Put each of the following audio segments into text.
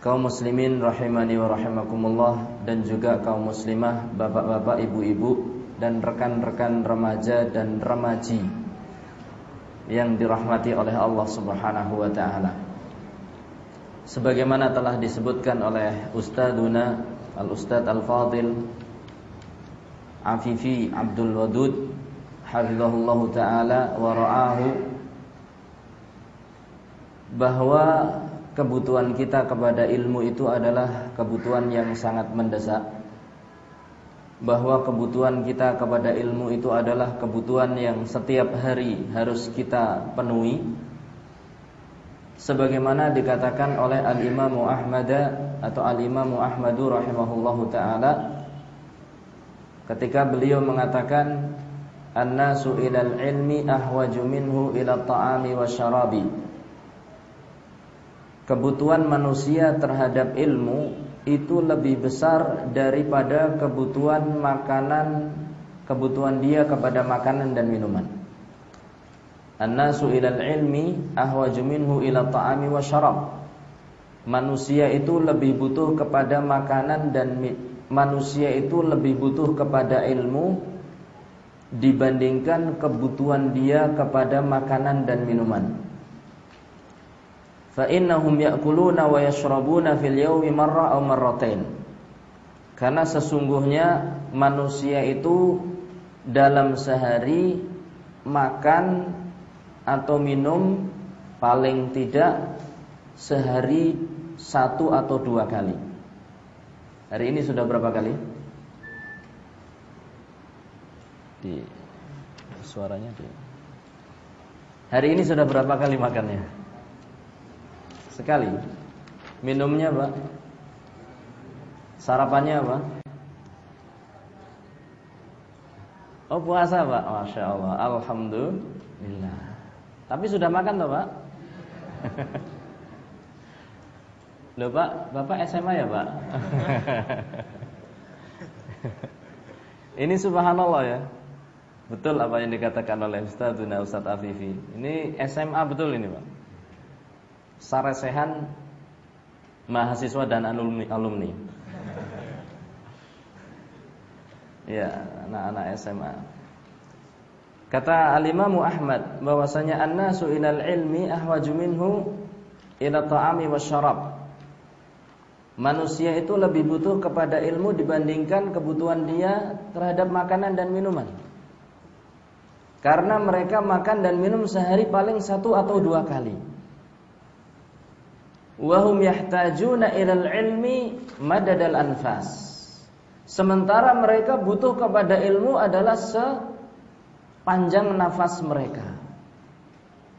Kaum muslimin rahimani wa rahimakumullah dan juga kaum muslimah, bapak-bapak, ibu-ibu dan rekan-rekan remaja dan remaji yang dirahmati oleh Allah Subhanahu wa taala. Sebagaimana telah disebutkan oleh Ustaduna Al-Ustad Al-Fadil Afifi Abdul Wadud hafizahullahu taala wa ra'ahu bahwa kebutuhan kita kepada ilmu itu adalah kebutuhan yang sangat mendesak. Bahwa kebutuhan kita kepada ilmu itu adalah kebutuhan yang setiap hari harus kita penuhi. Sebagaimana dikatakan oleh Al-Imam Ahmad atau Al-Imam Ahmadu rahimahullahu taala ketika beliau mengatakan annasu ilal ilmi ahwaju minhu ila ta'ami wasyarabi kebutuhan manusia terhadap ilmu itu lebih besar daripada kebutuhan makanan kebutuhan dia kepada makanan dan minuman. An-nasu ilal ilmi ahwaju minhu ila ta'ami wa syarab. Manusia itu lebih butuh kepada makanan dan manusia itu lebih butuh kepada ilmu dibandingkan kebutuhan dia kepada makanan dan minuman fa innahum ya'kuluna wa yashrabuna fil yawmi marra. Karena sesungguhnya manusia itu dalam sehari makan atau minum paling tidak sehari satu atau dua kali. Hari ini sudah berapa kali? Di suaranya di. Hari ini sudah berapa kali makannya? Sekali. Minumnya apa? Sarapannya apa? Oh puasa pak, masya Allah, alhamdulillah. Tapi sudah makan toh pak? Loh pak, bapak SMA ya pak? Ini subhanallah ya. Betul apa yang dikatakan oleh Ustaz Ustaz Afifi. Ini SMA betul ini pak saresehan mahasiswa dan alumni alumni. Ya, anak-anak SMA. Kata Al-Imam Ahmad bahwasanya annasu ilal ilmi ahwaju minhu ila ta'ami wasyarab. Manusia itu lebih butuh kepada ilmu dibandingkan kebutuhan dia terhadap makanan dan minuman. Karena mereka makan dan minum sehari paling satu atau dua kali wahum yahtajuna ilal ilmi madadal anfas. Sementara mereka butuh kepada ilmu adalah sepanjang nafas mereka.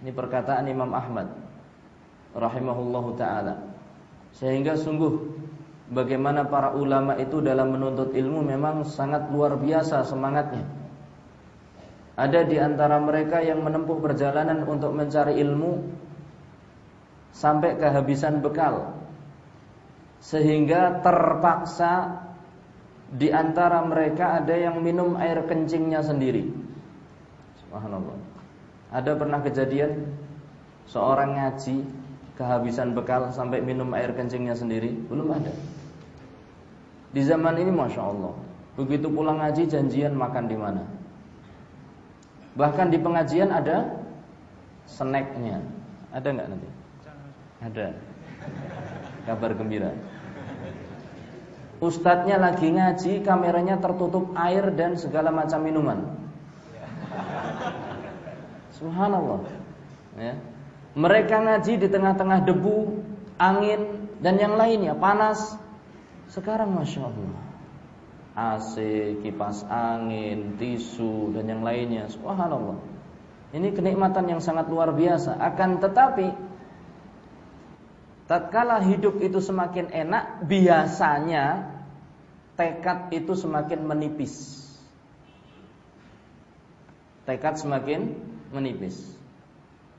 Ini perkataan Imam Ahmad rahimahullahu taala. Sehingga sungguh bagaimana para ulama itu dalam menuntut ilmu memang sangat luar biasa semangatnya. Ada di antara mereka yang menempuh perjalanan untuk mencari ilmu sampai kehabisan bekal. Sehingga terpaksa di antara mereka ada yang minum air kencingnya sendiri. Subhanallah. Ada pernah kejadian seorang ngaji kehabisan bekal sampai minum air kencingnya sendiri? Belum ada. Di zaman ini masya Allah, begitu pulang ngaji janjian makan di mana. Bahkan di pengajian ada snacknya. Ada nggak nanti? Ada. Kabar gembira. Ustadznya lagi ngaji, kameranya tertutup air dan segala macam minuman. Subhanallah. Ya. Mereka ngaji di tengah-tengah debu, angin dan yang lainnya, panas. Sekarang Masya Allah AC, kipas angin, tisu dan yang lainnya Subhanallah Ini kenikmatan yang sangat luar biasa Akan tetapi Tatkala hidup itu semakin enak Biasanya Tekad itu semakin menipis Tekad semakin menipis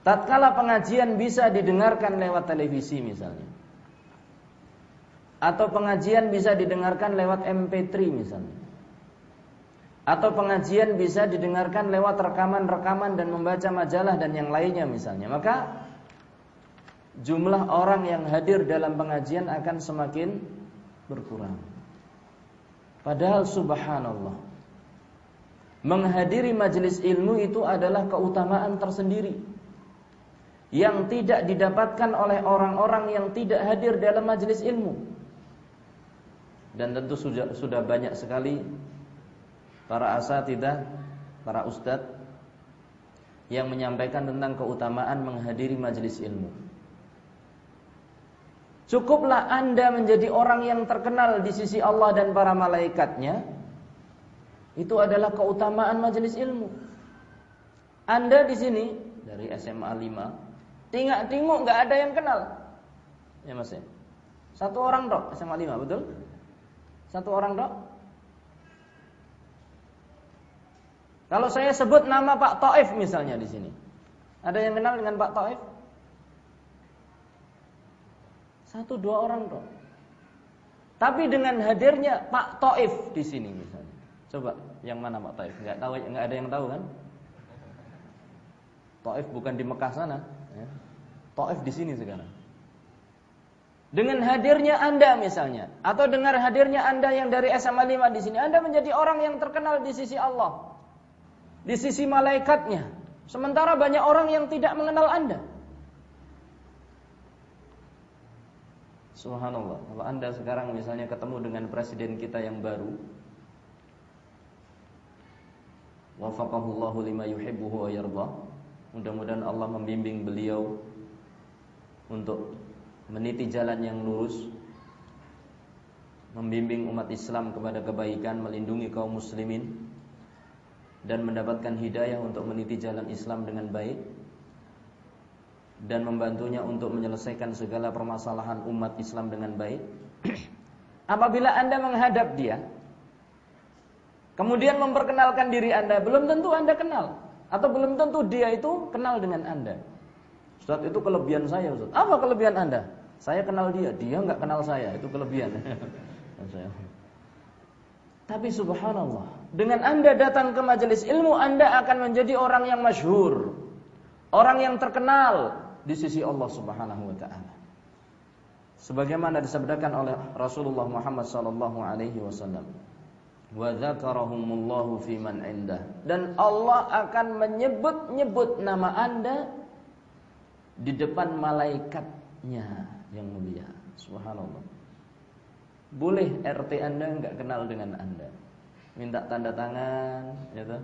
Tatkala pengajian bisa didengarkan lewat televisi misalnya atau pengajian bisa didengarkan lewat MP3 misalnya. Atau pengajian bisa didengarkan lewat rekaman-rekaman dan membaca majalah dan yang lainnya misalnya. Maka jumlah orang yang hadir dalam pengajian akan semakin berkurang. Padahal subhanallah Menghadiri majelis ilmu itu adalah keutamaan tersendiri Yang tidak didapatkan oleh orang-orang yang tidak hadir dalam majelis ilmu dan tentu sudah, sudah banyak sekali para asatidah, para ustadz yang menyampaikan tentang keutamaan menghadiri majelis ilmu. Cukuplah Anda menjadi orang yang terkenal di sisi Allah dan para malaikatnya. Itu adalah keutamaan majelis ilmu. Anda di sini dari SMA 5, tinggal-tinggal nggak ada yang kenal. Ya Mas ya. Satu orang dok SMA 5, betul? Satu orang dok? Kalau saya sebut nama Pak Taif misalnya di sini. Ada yang kenal dengan Pak Taif? Satu dua orang dok. Tapi dengan hadirnya Pak Taif di sini misalnya. Coba yang mana Pak Taif? Enggak tahu, enggak ada yang tahu kan? Taif bukan di Mekah sana, ya. Taif di sini sekarang. Dengan hadirnya Anda misalnya atau dengar hadirnya Anda yang dari SMA 5 di sini, Anda menjadi orang yang terkenal di sisi Allah. Di sisi malaikatnya. Sementara banyak orang yang tidak mengenal Anda. Subhanallah. Kalau Anda sekarang misalnya ketemu dengan presiden kita yang baru, wafaqahullahu lima yuhibbuhu wa yarda. Mudah-mudahan Allah membimbing beliau untuk meniti jalan yang lurus, membimbing umat Islam kepada kebaikan, melindungi kaum muslimin dan mendapatkan hidayah untuk meniti jalan Islam dengan baik dan membantunya untuk menyelesaikan segala permasalahan umat Islam dengan baik. Apabila Anda menghadap dia, kemudian memperkenalkan diri Anda, belum tentu Anda kenal atau belum tentu dia itu kenal dengan Anda. Ustaz itu kelebihan saya Ustaz. Apa kelebihan Anda? Saya kenal dia, dia nggak kenal saya. Itu kelebihan. Tapi subhanallah, dengan Anda datang ke majelis ilmu, Anda akan menjadi orang yang masyhur. Orang yang terkenal di sisi Allah Subhanahu wa taala. Sebagaimana disabdakan oleh Rasulullah Muhammad sallallahu alaihi wasallam. Wa dzakarahumullahu fi man indah. Dan Allah akan menyebut-nyebut nama Anda di depan malaikatnya yang mulia. Subhanallah. Boleh RT Anda nggak kenal dengan Anda. Minta tanda tangan, ya toh?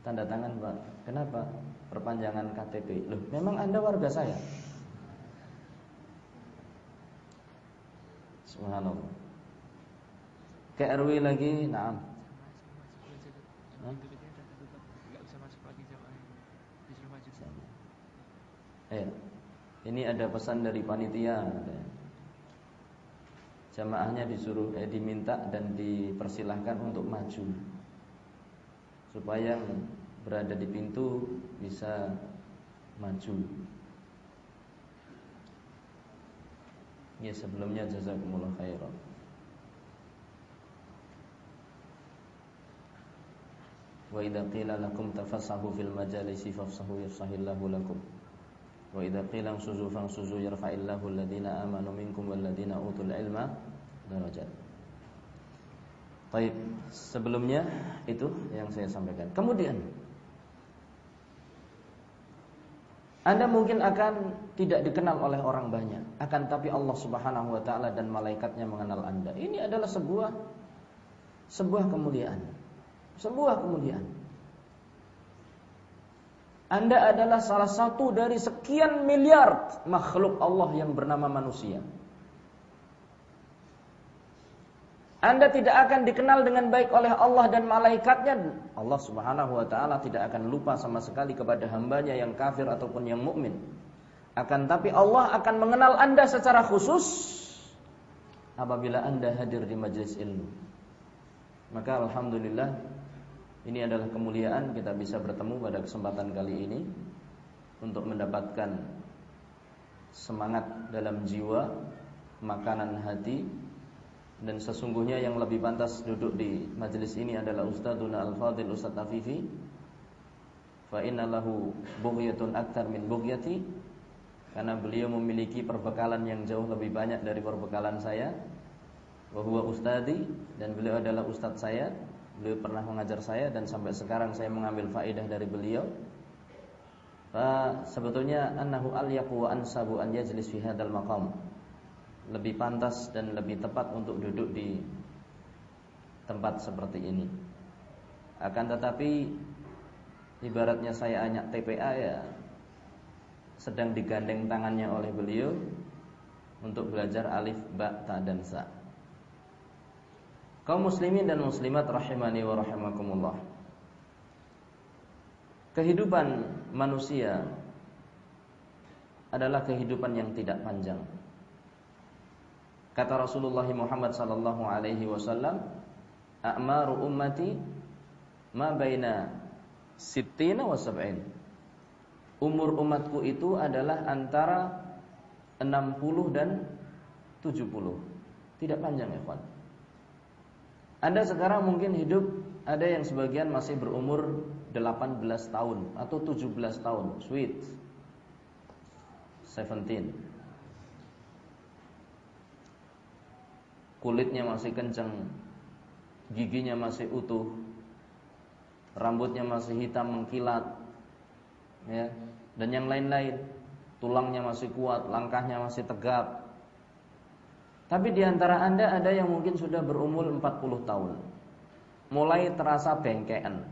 Tanda tangan, Pak. Kenapa? Perpanjangan KTP. Loh, memang Anda warga saya. Subhanallah. Ke RW lagi, nah. Eh, ini ada pesan dari panitia. jamaahnya disuruh eh, diminta dan dipersilahkan untuk maju supaya berada di pintu bisa maju. Ya sebelumnya jazakumullah khairan. Wa idza qila lakum tafassahu fil majalisi fafsahu yafsahillahu lakum. Wa idza qila suzu fansuzu yarfa'illahu alladhina amanu minkum walladhina utul ilma darajat. Baik, sebelumnya itu yang saya sampaikan. Kemudian Anda mungkin akan tidak dikenal oleh orang banyak, akan tapi Allah Subhanahu wa taala dan malaikatnya mengenal Anda. Ini adalah sebuah sebuah kemuliaan sebuah kemuliaan. Anda adalah salah satu dari sekian miliar makhluk Allah yang bernama manusia. Anda tidak akan dikenal dengan baik oleh Allah dan malaikatnya. Allah Subhanahu wa taala tidak akan lupa sama sekali kepada hambanya yang kafir ataupun yang mukmin. Akan tapi Allah akan mengenal Anda secara khusus apabila Anda hadir di majelis ilmu. Maka alhamdulillah ini adalah kemuliaan kita bisa bertemu pada kesempatan kali ini untuk mendapatkan semangat dalam jiwa, makanan hati dan sesungguhnya yang lebih pantas duduk di majelis ini adalah Ustadzuna Al-Fadil Ustadz Afifi fa inna lahu bughyatun aktar min bughyati karena beliau memiliki perbekalan yang jauh lebih banyak dari perbekalan saya wa huwa ustadi dan beliau adalah ustadz saya Beliau pernah mengajar saya dan sampai sekarang saya mengambil faedah dari beliau. Fa sebetulnya annahu alyaqu wa ansabu an yajlis fi hadzal maqam. Lebih pantas dan lebih tepat untuk duduk di tempat seperti ini. Akan tetapi ibaratnya saya anyak TPA ya sedang digandeng tangannya oleh beliau untuk belajar alif, ba, ta dan sa. Kaum muslimin dan muslimat rahimani wa rahimakumullah. Kehidupan manusia adalah kehidupan yang tidak panjang. Kata Rasulullah Muhammad sallallahu alaihi wasallam, "A'maru ummati ma baina sittina wa sab'in." Umur umatku itu adalah antara 60 dan 70. Tidak panjang ya. Anda sekarang mungkin hidup ada yang sebagian masih berumur 18 tahun atau 17 tahun, sweet. 17. Kulitnya masih kencang, giginya masih utuh, rambutnya masih hitam mengkilat, ya, dan yang lain-lain. Tulangnya masih kuat, langkahnya masih tegap, tapi di antara Anda ada yang mungkin sudah berumur 40 tahun. Mulai terasa bengkean.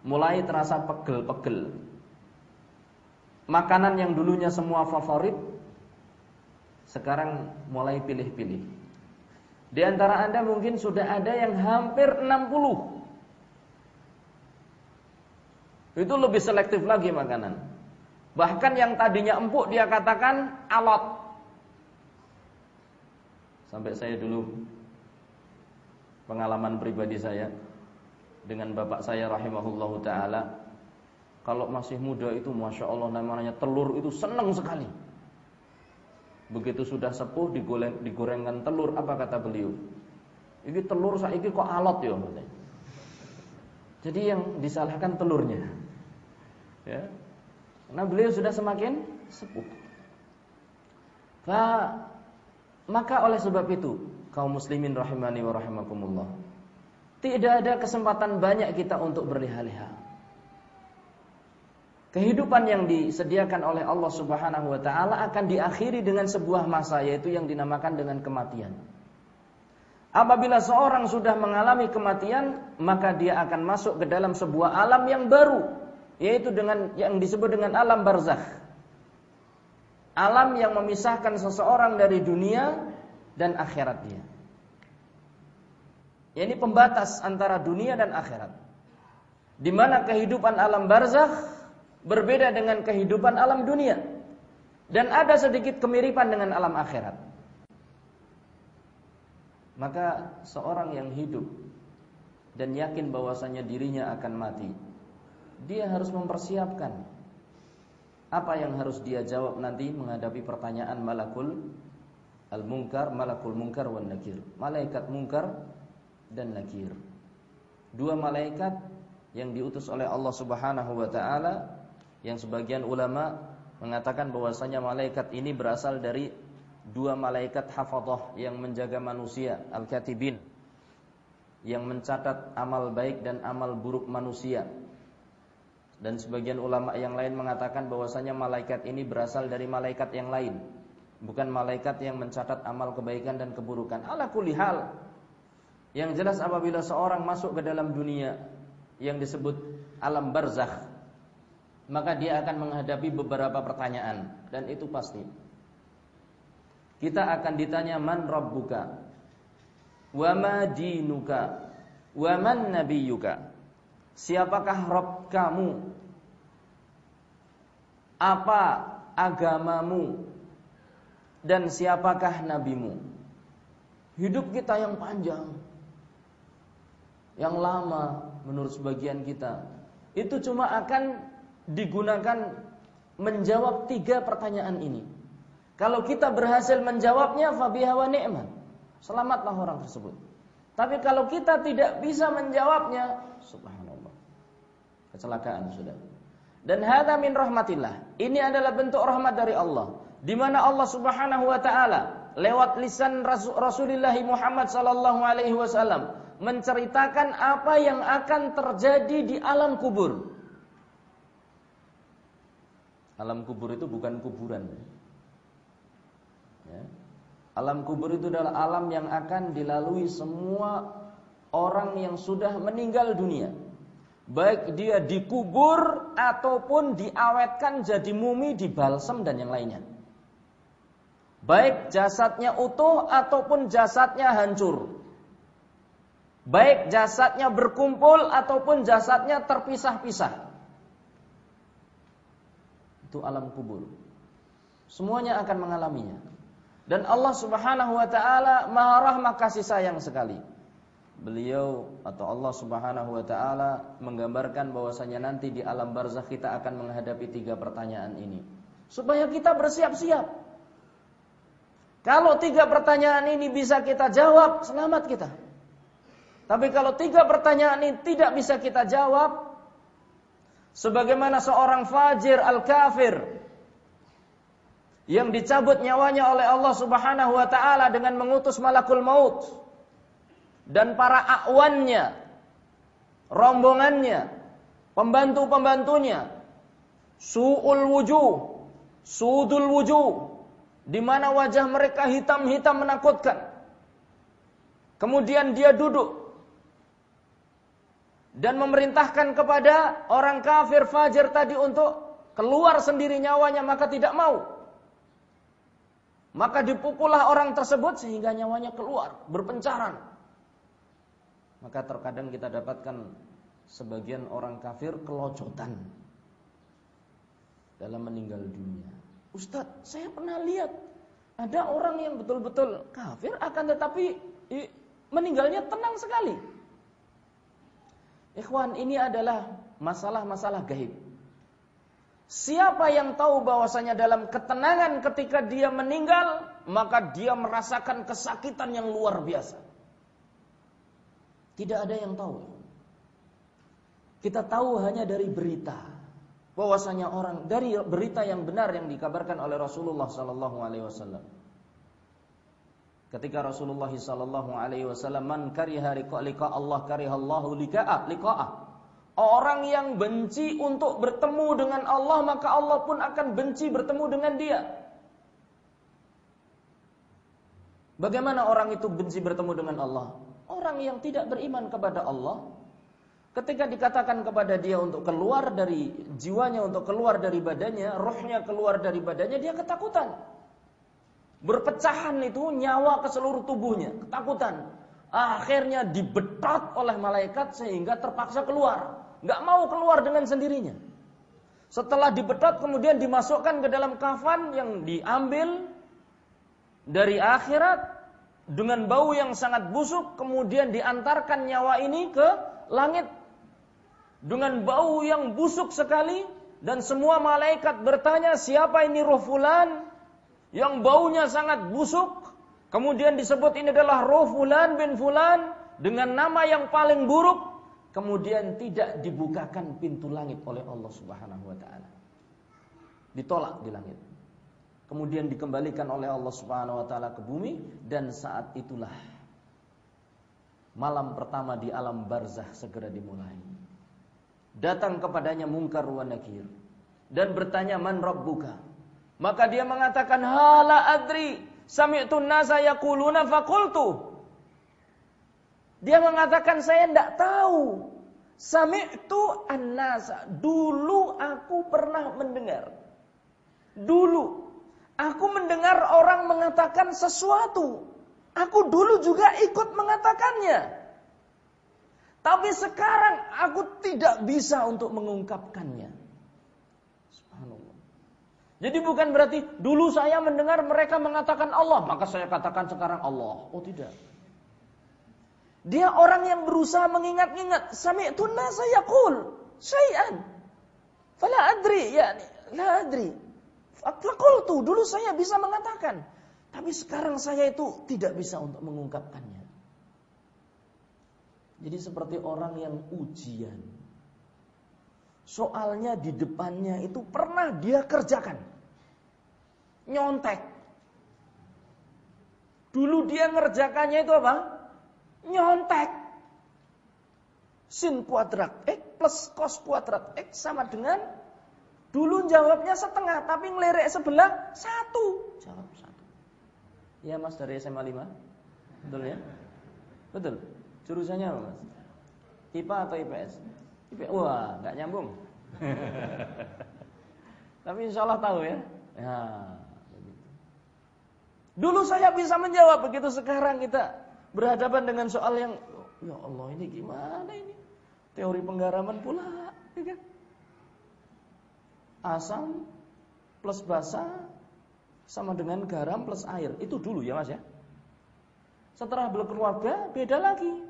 Mulai terasa pegel-pegel. Makanan yang dulunya semua favorit sekarang mulai pilih-pilih. Di antara Anda mungkin sudah ada yang hampir 60. Itu lebih selektif lagi makanan. Bahkan yang tadinya empuk dia katakan alot. Sampai saya dulu pengalaman pribadi saya dengan bapak saya rahimahullahu taala kalau masih muda itu masya Allah namanya telur itu senang sekali. Begitu sudah sepuh digoreng, digorengkan telur apa kata beliau? Ini telur saya ini kok alot ya Jadi yang disalahkan telurnya. Ya. Karena beliau sudah semakin sepuh. Nah, maka oleh sebab itu, kaum muslimin rahimani wa rahimakumullah, tidak ada kesempatan banyak kita untuk berleha-leha. Kehidupan yang disediakan oleh Allah Subhanahu wa taala akan diakhiri dengan sebuah masa yaitu yang dinamakan dengan kematian. Apabila seorang sudah mengalami kematian, maka dia akan masuk ke dalam sebuah alam yang baru, yaitu dengan yang disebut dengan alam barzakh alam yang memisahkan seseorang dari dunia dan akhirat dia. Ini pembatas antara dunia dan akhirat. Di mana kehidupan alam barzakh berbeda dengan kehidupan alam dunia dan ada sedikit kemiripan dengan alam akhirat. Maka seorang yang hidup dan yakin bahwasanya dirinya akan mati, dia harus mempersiapkan apa yang harus dia jawab nanti menghadapi pertanyaan malakul al-munkar, malakul munkar wan nakir. Malaikat munkar dan nakir. Dua malaikat yang diutus oleh Allah Subhanahu wa taala yang sebagian ulama mengatakan bahwasanya malaikat ini berasal dari dua malaikat hafadhah yang menjaga manusia, al-katibin yang mencatat amal baik dan amal buruk manusia. Dan sebagian ulama yang lain mengatakan bahwasanya malaikat ini berasal dari malaikat yang lain, bukan malaikat yang mencatat amal kebaikan dan keburukan. Ala kulli hal. Yang jelas apabila seorang masuk ke dalam dunia yang disebut alam barzakh, maka dia akan menghadapi beberapa pertanyaan dan itu pasti. Kita akan ditanya man rabbuka? Wa ma dinuka? Wa man nabiyyuka? Siapakah Rabb kamu? Apa agamamu? Dan siapakah nabimu? Hidup kita yang panjang Yang lama menurut sebagian kita Itu cuma akan digunakan menjawab tiga pertanyaan ini kalau kita berhasil menjawabnya fabiha wa ni'mat. Selamatlah orang tersebut. Tapi kalau kita tidak bisa menjawabnya, subhanallah. Kecelakaan sudah. Dan hadza min rahmatillah. Ini adalah bentuk rahmat dari Allah. Di mana Allah Subhanahu wa taala lewat lisan Rasulullah Muhammad sallallahu alaihi wasallam menceritakan apa yang akan terjadi di alam kubur. Alam kubur itu bukan kuburan. Ya. Alam kubur itu adalah alam yang akan dilalui semua orang yang sudah meninggal dunia. Baik dia dikubur ataupun diawetkan jadi mumi, dibalsem dan yang lainnya. Baik jasadnya utuh ataupun jasadnya hancur. Baik jasadnya berkumpul ataupun jasadnya terpisah-pisah. Itu alam kubur. Semuanya akan mengalaminya. Dan Allah Subhanahu wa taala Maha Rahmah kasih sayang sekali. Beliau atau Allah Subhanahu wa taala menggambarkan bahwasanya nanti di alam barzakh kita akan menghadapi tiga pertanyaan ini. Supaya kita bersiap-siap. Kalau tiga pertanyaan ini bisa kita jawab, selamat kita. Tapi kalau tiga pertanyaan ini tidak bisa kita jawab, sebagaimana seorang fajir al-kafir yang dicabut nyawanya oleh Allah Subhanahu wa taala dengan mengutus malakul maut dan para akwannya, rombongannya, pembantu-pembantunya, suul wujuh, sudul wujuh, di mana wajah mereka hitam-hitam menakutkan. Kemudian dia duduk dan memerintahkan kepada orang kafir fajir tadi untuk keluar sendiri nyawanya maka tidak mau. Maka dipukullah orang tersebut sehingga nyawanya keluar, berpencaran. Maka terkadang kita dapatkan sebagian orang kafir kelocotan dalam meninggal dunia. Ustadz, saya pernah lihat ada orang yang betul-betul kafir akan tetapi meninggalnya tenang sekali. Ikhwan, ini adalah masalah-masalah gaib. Siapa yang tahu bahwasanya dalam ketenangan ketika dia meninggal, maka dia merasakan kesakitan yang luar biasa. Tidak ada yang tahu. Kita tahu hanya dari berita bahwasanya orang dari berita yang benar yang dikabarkan oleh Rasulullah sallallahu alaihi wasallam. Ketika Rasulullah sallallahu alaihi wasallam man kariha liqa Allah karihallahu liqa'a liqa'ah Orang yang benci untuk bertemu dengan Allah, maka Allah pun akan benci bertemu dengan dia. Bagaimana orang itu benci bertemu dengan Allah? Orang yang tidak beriman kepada Allah, ketika dikatakan kepada dia untuk keluar dari jiwanya, untuk keluar dari badannya, rohnya keluar dari badannya, dia ketakutan. Berpecahan itu nyawa ke seluruh tubuhnya, ketakutan. Akhirnya dibetot oleh malaikat sehingga terpaksa keluar nggak mau keluar dengan sendirinya. Setelah dibetot kemudian dimasukkan ke dalam kafan yang diambil dari akhirat, dengan bau yang sangat busuk kemudian diantarkan nyawa ini ke langit dengan bau yang busuk sekali dan semua malaikat bertanya siapa ini roh fulan yang baunya sangat busuk. Kemudian disebut ini adalah roh fulan bin fulan dengan nama yang paling buruk. Kemudian tidak dibukakan pintu langit oleh Allah Subhanahu wa taala. Ditolak di langit. Kemudian dikembalikan oleh Allah Subhanahu wa taala ke bumi. Dan saat itulah malam pertama di alam barzah segera dimulai. Datang kepadanya mungkar wa nakir. Dan bertanya man rabbuka maka dia mengatakan hala adri sami'tu nasa yaquluna faqultu dia mengatakan saya tidak tahu. Sami'tu an-nasa. Dulu aku pernah mendengar. Dulu aku mendengar orang mengatakan sesuatu. Aku dulu juga ikut mengatakannya. Tapi sekarang aku tidak bisa untuk mengungkapkannya. Jadi bukan berarti dulu saya mendengar mereka mengatakan Allah, maka saya katakan sekarang Allah. Oh tidak. Dia orang yang berusaha mengingat-ingat. Sami'tu nasa yaqul syai'an. Fala adri, ya, la adri. Faqultu, dulu saya bisa mengatakan. Tapi sekarang saya itu tidak bisa untuk mengungkapkannya. Jadi seperti orang yang ujian. Soalnya di depannya itu pernah dia kerjakan. Nyontek. Dulu dia ngerjakannya itu apa? Nyontek. Sin kuadrat X plus cos kuadrat X sama dengan Dulu jawabnya setengah, tapi ngelirik sebelah satu. Jawab satu. Ya mas dari SMA 5? Betul ya? Betul. Jurusannya apa mas? IPA atau IPS? IPS. Wah, nggak nyambung. Tapi insya Allah tahu ya. Ya, Dulu saya bisa menjawab begitu sekarang kita berhadapan dengan soal yang ya Allah ini gimana ini? Teori penggaraman pula, ya kan? Asam plus basa sama dengan garam plus air. Itu dulu ya Mas ya. Setelah berkeluarga beda lagi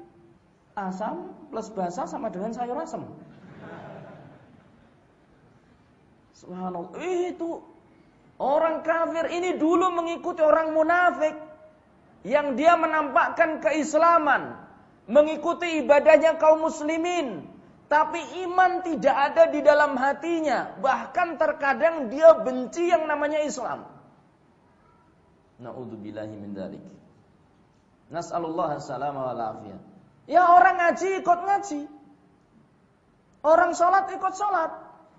asam plus basa sama dengan sayur asam. Subhanallah. Itu orang kafir ini dulu mengikuti orang munafik yang dia menampakkan keislaman, mengikuti ibadahnya kaum muslimin, tapi iman tidak ada di dalam hatinya. Bahkan terkadang dia benci yang namanya Islam. Nauzubillahi min dzalik. Nas'alullah salama wal afiyah. Ya orang ngaji ikut ngaji. Orang sholat ikut sholat.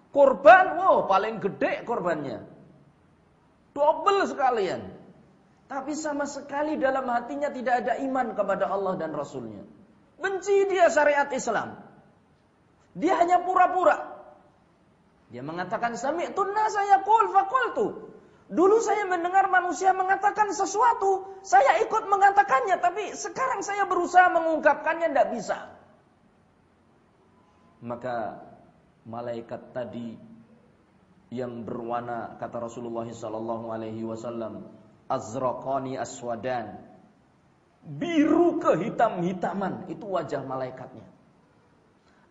Korban, wow paling gede korbannya. Double sekalian. Tapi sama sekali dalam hatinya tidak ada iman kepada Allah dan Rasulnya. Benci dia syariat Islam. Dia hanya pura-pura. Dia mengatakan sami'tu nasa yaqul faqultu. Dulu saya mendengar manusia mengatakan sesuatu, saya ikut mengatakannya, tapi sekarang saya berusaha mengungkapkannya tidak bisa. Maka malaikat tadi yang berwarna kata Rasulullah sallallahu alaihi wasallam azraqani aswadan. Biru kehitam-hitaman itu wajah malaikatnya.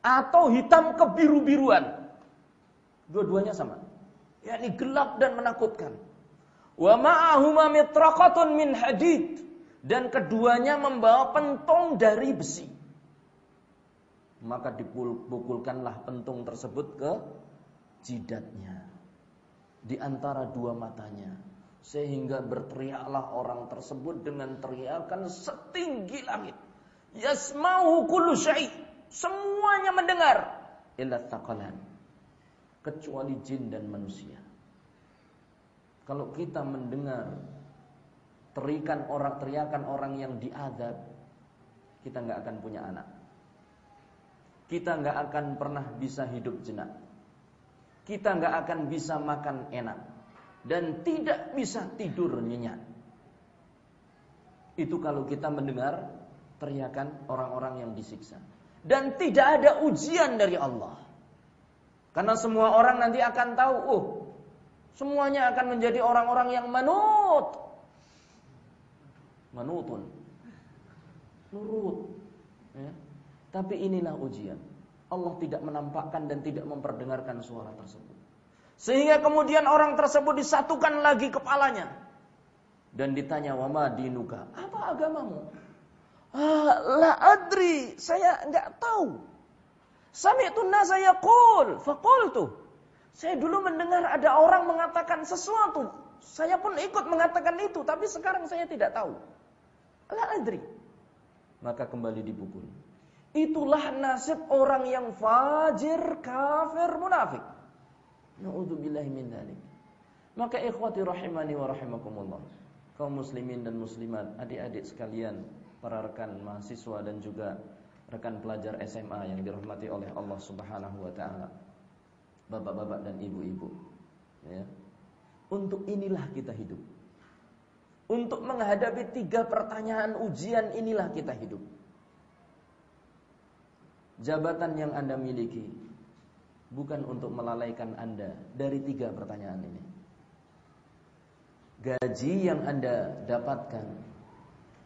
Atau hitam kebiru-biruan dua-duanya sama. Yakni gelap dan menakutkan. Wa ma'ahuma mitraqatun min hadid. Dan keduanya membawa pentong dari besi. Maka dipukulkanlah pentung tersebut ke jidatnya di antara dua matanya sehingga berteriaklah orang tersebut dengan teriakan setinggi langit. Yasma'u kullu syai. Semuanya mendengar illa taqalan kecuali jin dan manusia. Kalau kita mendengar terikan orang teriakan orang yang diadab, kita nggak akan punya anak. Kita nggak akan pernah bisa hidup jenak. Kita nggak akan bisa makan enak dan tidak bisa tidur nyenyak. Itu kalau kita mendengar teriakan orang-orang yang disiksa. Dan tidak ada ujian dari Allah. Karena semua orang nanti akan tahu, oh, semuanya akan menjadi orang-orang yang manut. manutun. Nurut. Ya. Tapi inilah ujian. Allah tidak menampakkan dan tidak memperdengarkan suara tersebut. Sehingga kemudian orang tersebut disatukan lagi kepalanya. Dan ditanya, wama dinuka. Apa agamamu? Ah, la adri. Saya enggak tahu. Sami'tu nasa yaqul. Faqultu. Saya dulu mendengar ada orang mengatakan sesuatu. Saya pun ikut mengatakan itu. Tapi sekarang saya tidak tahu. La adri. Maka kembali dipukul. Itulah nasib orang yang fajir, kafir, munafik. Na'udzubillahi min. Maka ikhwati rahimani wa rahimakumullah. Kaum muslimin dan muslimat, adik-adik sekalian, para rekan mahasiswa dan juga rekan pelajar SMA yang dirahmati oleh Allah Subhanahu wa taala. Bapak-bapak dan ibu-ibu, ya. Untuk inilah kita hidup. Untuk menghadapi tiga pertanyaan ujian inilah kita hidup jabatan yang Anda miliki bukan untuk melalaikan Anda dari tiga pertanyaan ini. Gaji yang Anda dapatkan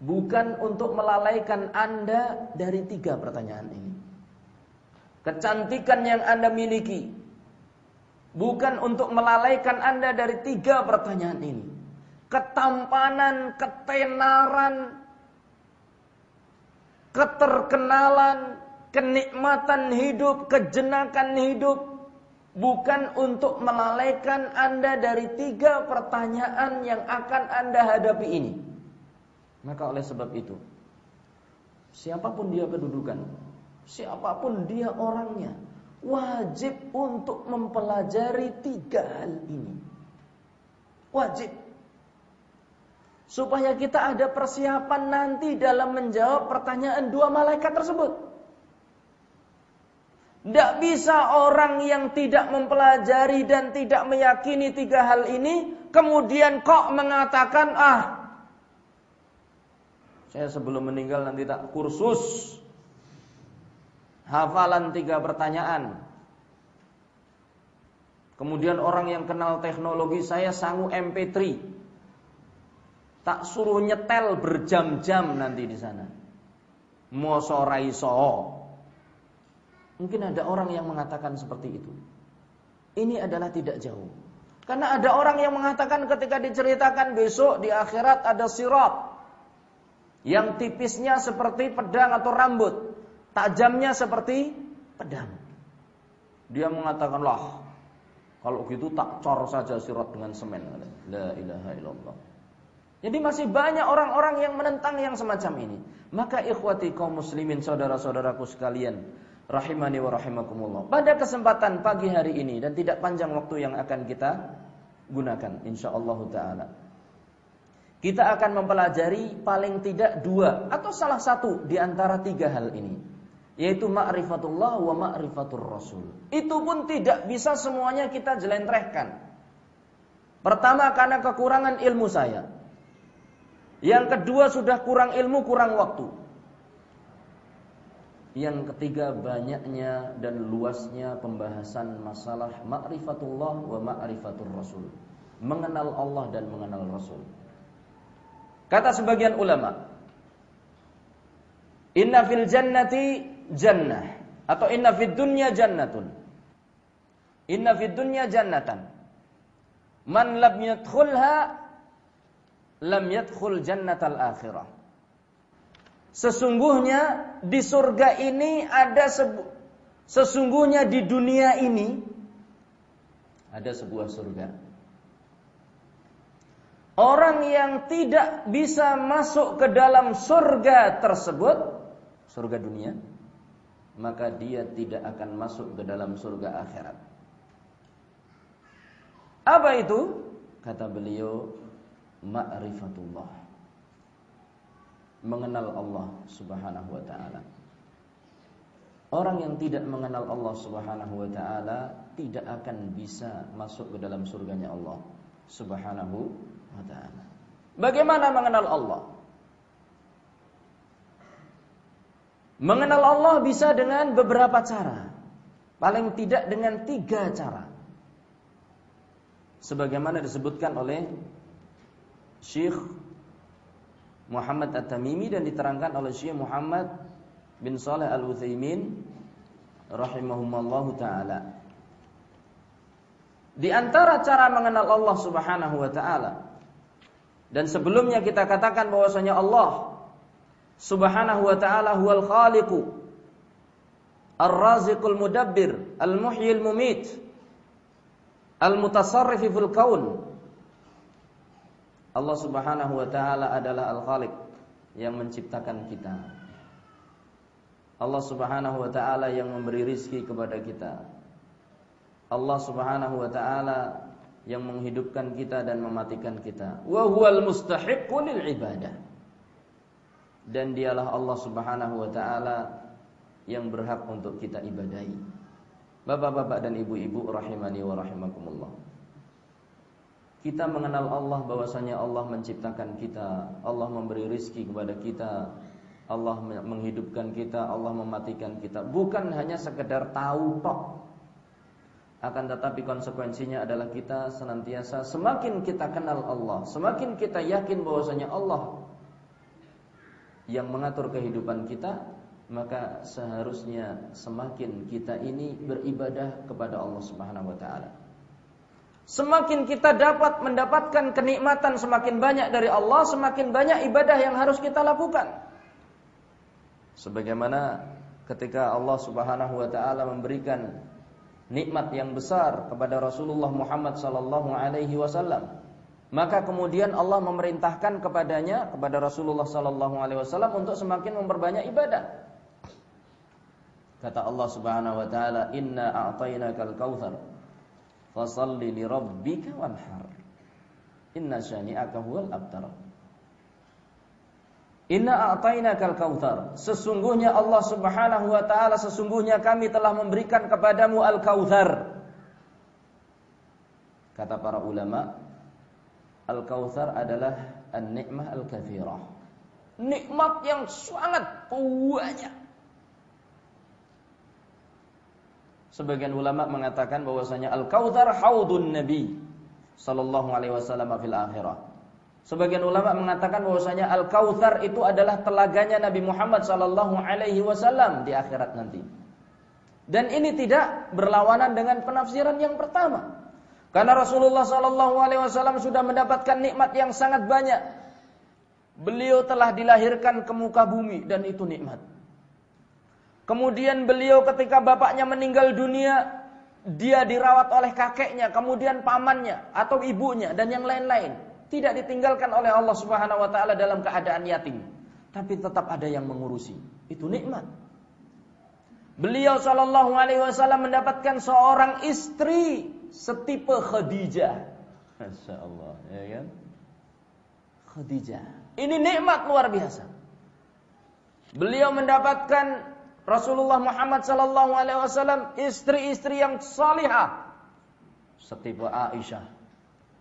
bukan untuk melalaikan Anda dari tiga pertanyaan ini. Kecantikan yang Anda miliki bukan untuk melalaikan Anda dari tiga pertanyaan ini. Ketampanan, ketenaran, keterkenalan, kenikmatan hidup, kejenakan hidup bukan untuk melalaikan Anda dari tiga pertanyaan yang akan Anda hadapi ini. Maka oleh sebab itu, siapa pun dia kedudukan, siapa pun dia orangnya, wajib untuk mempelajari tiga hal ini. Wajib. Supaya kita ada persiapan nanti dalam menjawab pertanyaan dua malaikat tersebut. Tidak bisa orang yang tidak mempelajari dan tidak meyakini tiga hal ini, kemudian kok mengatakan, ah, saya sebelum meninggal nanti tak kursus hafalan tiga pertanyaan. Kemudian orang yang kenal teknologi saya sanggup MP3. Tak suruh nyetel berjam-jam nanti di sana. Mosoraiso. Mungkin ada orang yang mengatakan seperti itu. Ini adalah tidak jauh. Karena ada orang yang mengatakan ketika diceritakan besok di akhirat ada sirat. Yang tipisnya seperti pedang atau rambut. Tajamnya seperti pedang. Dia mengatakan lah. Kalau gitu tak cor saja sirat dengan semen. La ilaha illallah. Jadi masih banyak orang-orang yang menentang yang semacam ini. Maka ikhwati kaum muslimin saudara-saudaraku sekalian rahimani wa rahimakumullah. Pada kesempatan pagi hari ini dan tidak panjang waktu yang akan kita gunakan insyaallah taala. Kita akan mempelajari paling tidak dua atau salah satu di antara tiga hal ini, yaitu ma'rifatullah wa ma'rifatur rasul. Itu pun tidak bisa semuanya kita jelentrehkan. Pertama karena kekurangan ilmu saya. Yang kedua sudah kurang ilmu, kurang waktu. Yang ketiga banyaknya dan luasnya pembahasan masalah ma'rifatullah wa ma'rifatur rasul. Mengenal Allah dan mengenal Rasul. Kata sebagian ulama, Inna fil jannati jannah atau inna fid dunya jannatun. Inna fid dunya jannatan. Man lam yadkhulha lam yadkhul jannatal akhirah. Sesungguhnya di surga ini ada sesungguhnya di dunia ini ada sebuah surga. Orang yang tidak bisa masuk ke dalam surga tersebut, surga dunia, maka dia tidak akan masuk ke dalam surga akhirat. Apa itu? Kata beliau, ma'rifatullah mengenal Allah Subhanahu wa taala. Orang yang tidak mengenal Allah Subhanahu wa taala tidak akan bisa masuk ke dalam surganya Allah Subhanahu wa taala. Bagaimana mengenal Allah? Mengenal Allah bisa dengan beberapa cara. Paling tidak dengan tiga cara. Sebagaimana disebutkan oleh Syekh Muhammad At-Tamimi dan diterangkan oleh Syekh Muhammad bin Saleh Al-Utsaimin rahimahumallahu taala. Di antara cara mengenal Allah Subhanahu wa taala dan sebelumnya kita katakan bahwasanya Allah Subhanahu wa taala huwal khaliqu Ar-Raziqul Mudabbir Al-Muhyil Mumit Al-Mutasarrif fil Kaun Allah Subhanahu wa taala adalah Al-Khaliq yang menciptakan kita. Allah Subhanahu wa taala yang memberi rizki kepada kita. Allah Subhanahu wa taala yang menghidupkan kita dan mematikan kita. Wa huwal mustahiqqu lil ibadah. Dan dialah Allah Subhanahu wa taala yang berhak untuk kita ibadahi. Bapak-bapak dan ibu-ibu rahimani wa rahimakumullah. Kita mengenal Allah bahwasanya Allah menciptakan kita, Allah memberi rizki kepada kita, Allah menghidupkan kita, Allah mematikan kita. Bukan hanya sekedar tahu tok. Akan tetapi konsekuensinya adalah kita senantiasa semakin kita kenal Allah, semakin kita yakin bahwasanya Allah yang mengatur kehidupan kita, maka seharusnya semakin kita ini beribadah kepada Allah Subhanahu wa taala. Semakin kita dapat mendapatkan kenikmatan semakin banyak dari Allah, semakin banyak ibadah yang harus kita lakukan. Sebagaimana ketika Allah Subhanahu wa taala memberikan nikmat yang besar kepada Rasulullah Muhammad sallallahu alaihi wasallam, maka kemudian Allah memerintahkan kepadanya kepada Rasulullah sallallahu alaihi wasallam untuk semakin memperbanyak ibadah. Kata Allah Subhanahu wa taala, "Inna a'tainakal kautsar." Fasalli li rabbika wanhar. Inna syani'aka huwal abtar. Inna a'tainakal kautsar. Sesungguhnya Allah Subhanahu wa taala sesungguhnya kami telah memberikan kepadamu al-kautsar. Kata para ulama, al-kautsar adalah an-nikmah al-katsirah. Nikmat yang sangat banyak. Sebagian ulama mengatakan bahwasanya Al-Kautsar haudun Nabi sallallahu alaihi wasallam fil akhirah. Sebagian ulama mengatakan bahwasanya Al-Kautsar itu adalah telaganya Nabi Muhammad sallallahu alaihi wasallam di akhirat nanti. Dan ini tidak berlawanan dengan penafsiran yang pertama. Karena Rasulullah sallallahu alaihi wasallam sudah mendapatkan nikmat yang sangat banyak. Beliau telah dilahirkan ke muka bumi dan itu nikmat. Kemudian beliau ketika bapaknya meninggal dunia, dia dirawat oleh kakeknya, kemudian pamannya atau ibunya dan yang lain-lain. Tidak ditinggalkan oleh Allah Subhanahu wa taala dalam keadaan yatim, tapi tetap ada yang mengurusi. Itu nikmat. Beliau Shallallahu alaihi wasallam mendapatkan seorang istri setipe Khadijah. Masya Allah, ya kan? Khadijah. Ini nikmat luar biasa. Beliau mendapatkan Rasulullah Muhammad sallallahu alaihi wasallam istri-istri yang salihah seperti Aisyah,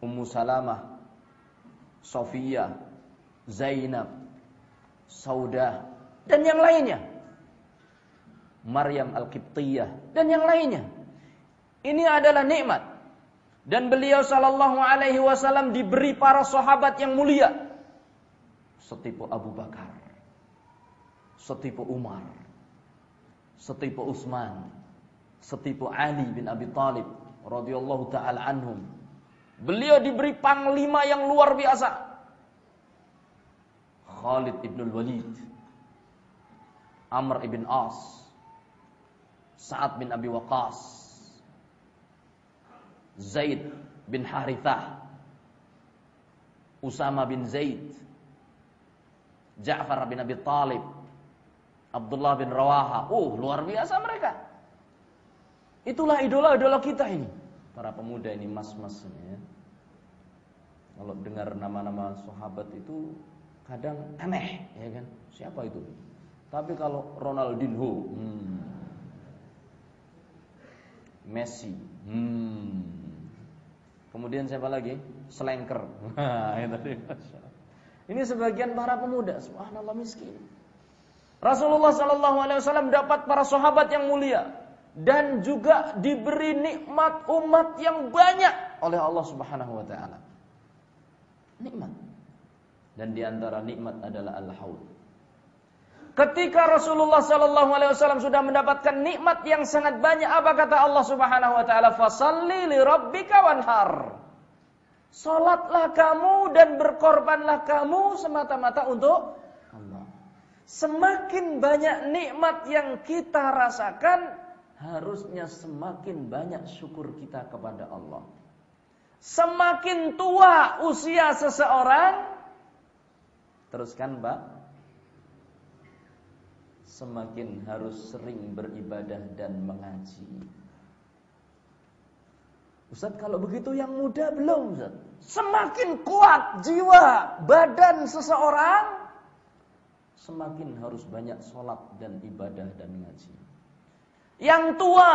Ummu Salamah, Sofia, Zainab, Saudah dan yang lainnya. Maryam Al-Qibtiyah dan yang lainnya. Ini adalah nikmat. Dan beliau sallallahu alaihi wasallam diberi para sahabat yang mulia. Setipu Abu Bakar. Setipu Umar setipu Utsman, setipu Ali bin Abi Talib radhiyallahu taala anhum. Beliau diberi panglima yang luar biasa. Khalid ibn Walid, Amr ibn As, Sa'ad bin Abi Waqqas, Zaid bin Harithah, Usama bin Zaid, Ja'far bin Abi Talib, Abdullah bin Rawaha. Oh, luar biasa mereka. Itulah idola-idola kita ini. Para pemuda ini mas-mas ini ya. Kalau dengar nama-nama sahabat itu kadang aneh, ya kan? Siapa itu? Tapi kalau Ronaldinho, hmm. Messi, hmm. kemudian siapa lagi? Slanker. Ini sebagian para pemuda, subhanallah miskin. Rasulullah Shallallahu Alaihi Wasallam dapat para sahabat yang mulia dan juga diberi nikmat umat yang banyak oleh Allah Subhanahu Wa Taala. Nikmat. Dan di antara nikmat adalah al-haud. Ketika Rasulullah sallallahu alaihi wasallam sudah mendapatkan nikmat yang sangat banyak, apa kata Allah Subhanahu wa taala? Fasalli li rabbika wanhar. Salatlah kamu dan berkorbanlah kamu semata-mata untuk. Semakin banyak nikmat yang kita rasakan, harusnya semakin banyak syukur kita kepada Allah. Semakin tua usia seseorang, teruskan Pak, semakin harus sering beribadah dan mengaji. Ustaz kalau begitu yang muda belum Ustaz? Semakin kuat jiwa, badan seseorang Semakin harus banyak sholat dan ibadah dan ngaji Yang tua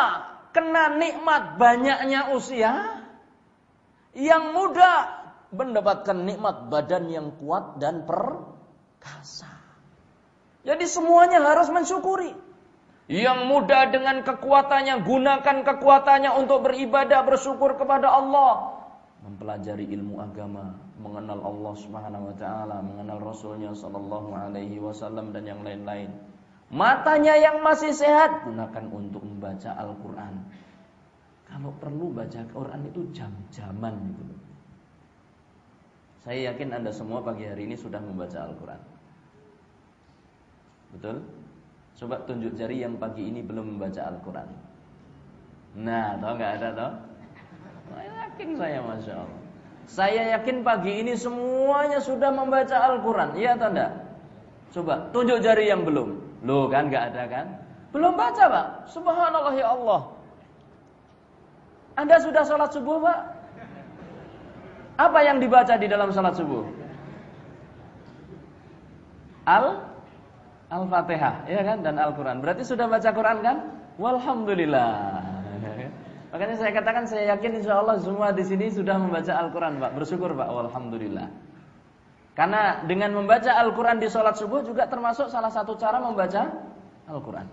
kena nikmat banyaknya usia Yang muda mendapatkan nikmat badan yang kuat dan perkasa jadi semuanya harus mensyukuri. Yang muda dengan kekuatannya, gunakan kekuatannya untuk beribadah, bersyukur kepada Allah. Mempelajari ilmu agama, mengenal Allah subhanahu wa ta'ala, mengenal Rasulnya sallallahu alaihi wasallam dan yang lain-lain. Matanya yang masih sehat, gunakan untuk membaca Al-Quran. Kalau perlu baca Al-Quran itu jam-jaman gitu. Saya yakin Anda semua pagi hari ini sudah membaca Al-Quran. Betul? Coba tunjuk jari yang pagi ini belum membaca Al-Quran. Nah, tau nggak ada tau? yakin saya masya Allah. Saya yakin pagi ini semuanya sudah membaca Al-Quran. Iya atau enggak? Coba tunjuk jari yang belum. Loh kan nggak ada kan? Belum baca pak. Subhanallah ya Allah. Anda sudah sholat subuh pak? Apa yang dibaca di dalam sholat subuh? Al Al-Fatihah, ya kan? Dan Al-Quran. Berarti sudah baca Quran kan? Walhamdulillah. Makanya saya katakan saya yakin insya Allah semua di sini sudah membaca Al-Quran, Pak. Bersyukur, Pak. Walhamdulillah. Karena dengan membaca Al-Quran di sholat subuh juga termasuk salah satu cara membaca Al-Quran.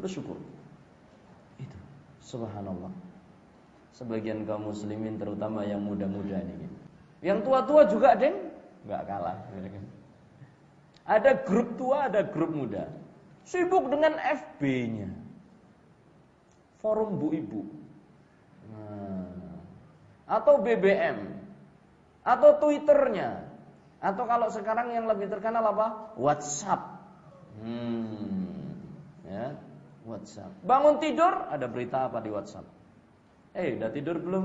Bersyukur. Itu. Subhanallah. Sebagian kaum muslimin terutama yang muda-muda ini. Yang tua-tua juga, Deng. Gak kalah. Ada grup tua, ada grup muda. Sibuk dengan FB-nya. Forum Bu Ibu. Nah. Atau BBM. Atau Twitternya. Atau kalau sekarang yang lebih terkenal apa? WhatsApp. Hmm. Ya, WhatsApp. Bangun tidur, ada berita apa di WhatsApp? Eh, udah tidur belum?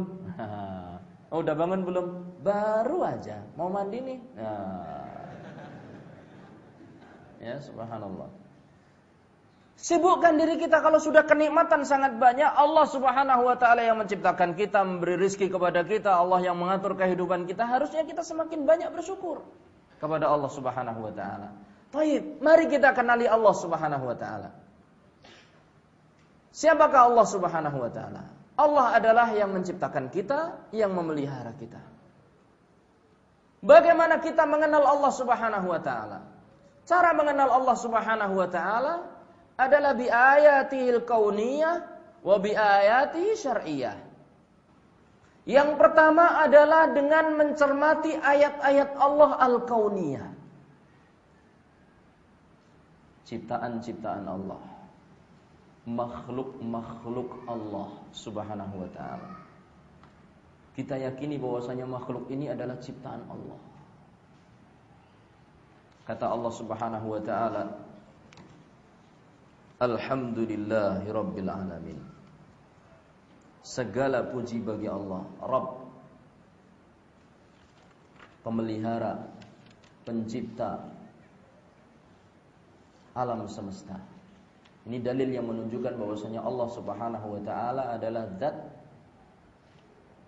oh, udah bangun belum? Baru aja, mau mandi nih. Nah, Ya, subhanallah. Sibukkan diri kita kalau sudah kenikmatan sangat banyak Allah Subhanahu wa taala yang menciptakan kita, memberi rizki kepada kita, Allah yang mengatur kehidupan kita, harusnya kita semakin banyak bersyukur kepada Allah Subhanahu wa taala. Baik, mari kita kenali Allah Subhanahu wa taala. Siapakah Allah Subhanahu wa taala? Allah adalah yang menciptakan kita, yang memelihara kita. Bagaimana kita mengenal Allah Subhanahu wa taala? Cara mengenal Allah Subhanahu wa taala adalah bi ayatihil kauniyah wa bi ayatihi syar'iyyah. Yang pertama adalah dengan mencermati ayat-ayat Allah al-kauniyah. Ciptaan-ciptaan Allah. Makhluk-makhluk Allah Subhanahu wa taala. Kita yakini bahwasanya makhluk ini adalah ciptaan Allah. Kata Allah Subhanahu wa taala, Alhamdulillahi rabbil alamin. Segala puji bagi Allah, Rabb. Pemelihara, pencipta alam semesta. Ini dalil yang menunjukkan bahwasanya Allah Subhanahu wa taala adalah zat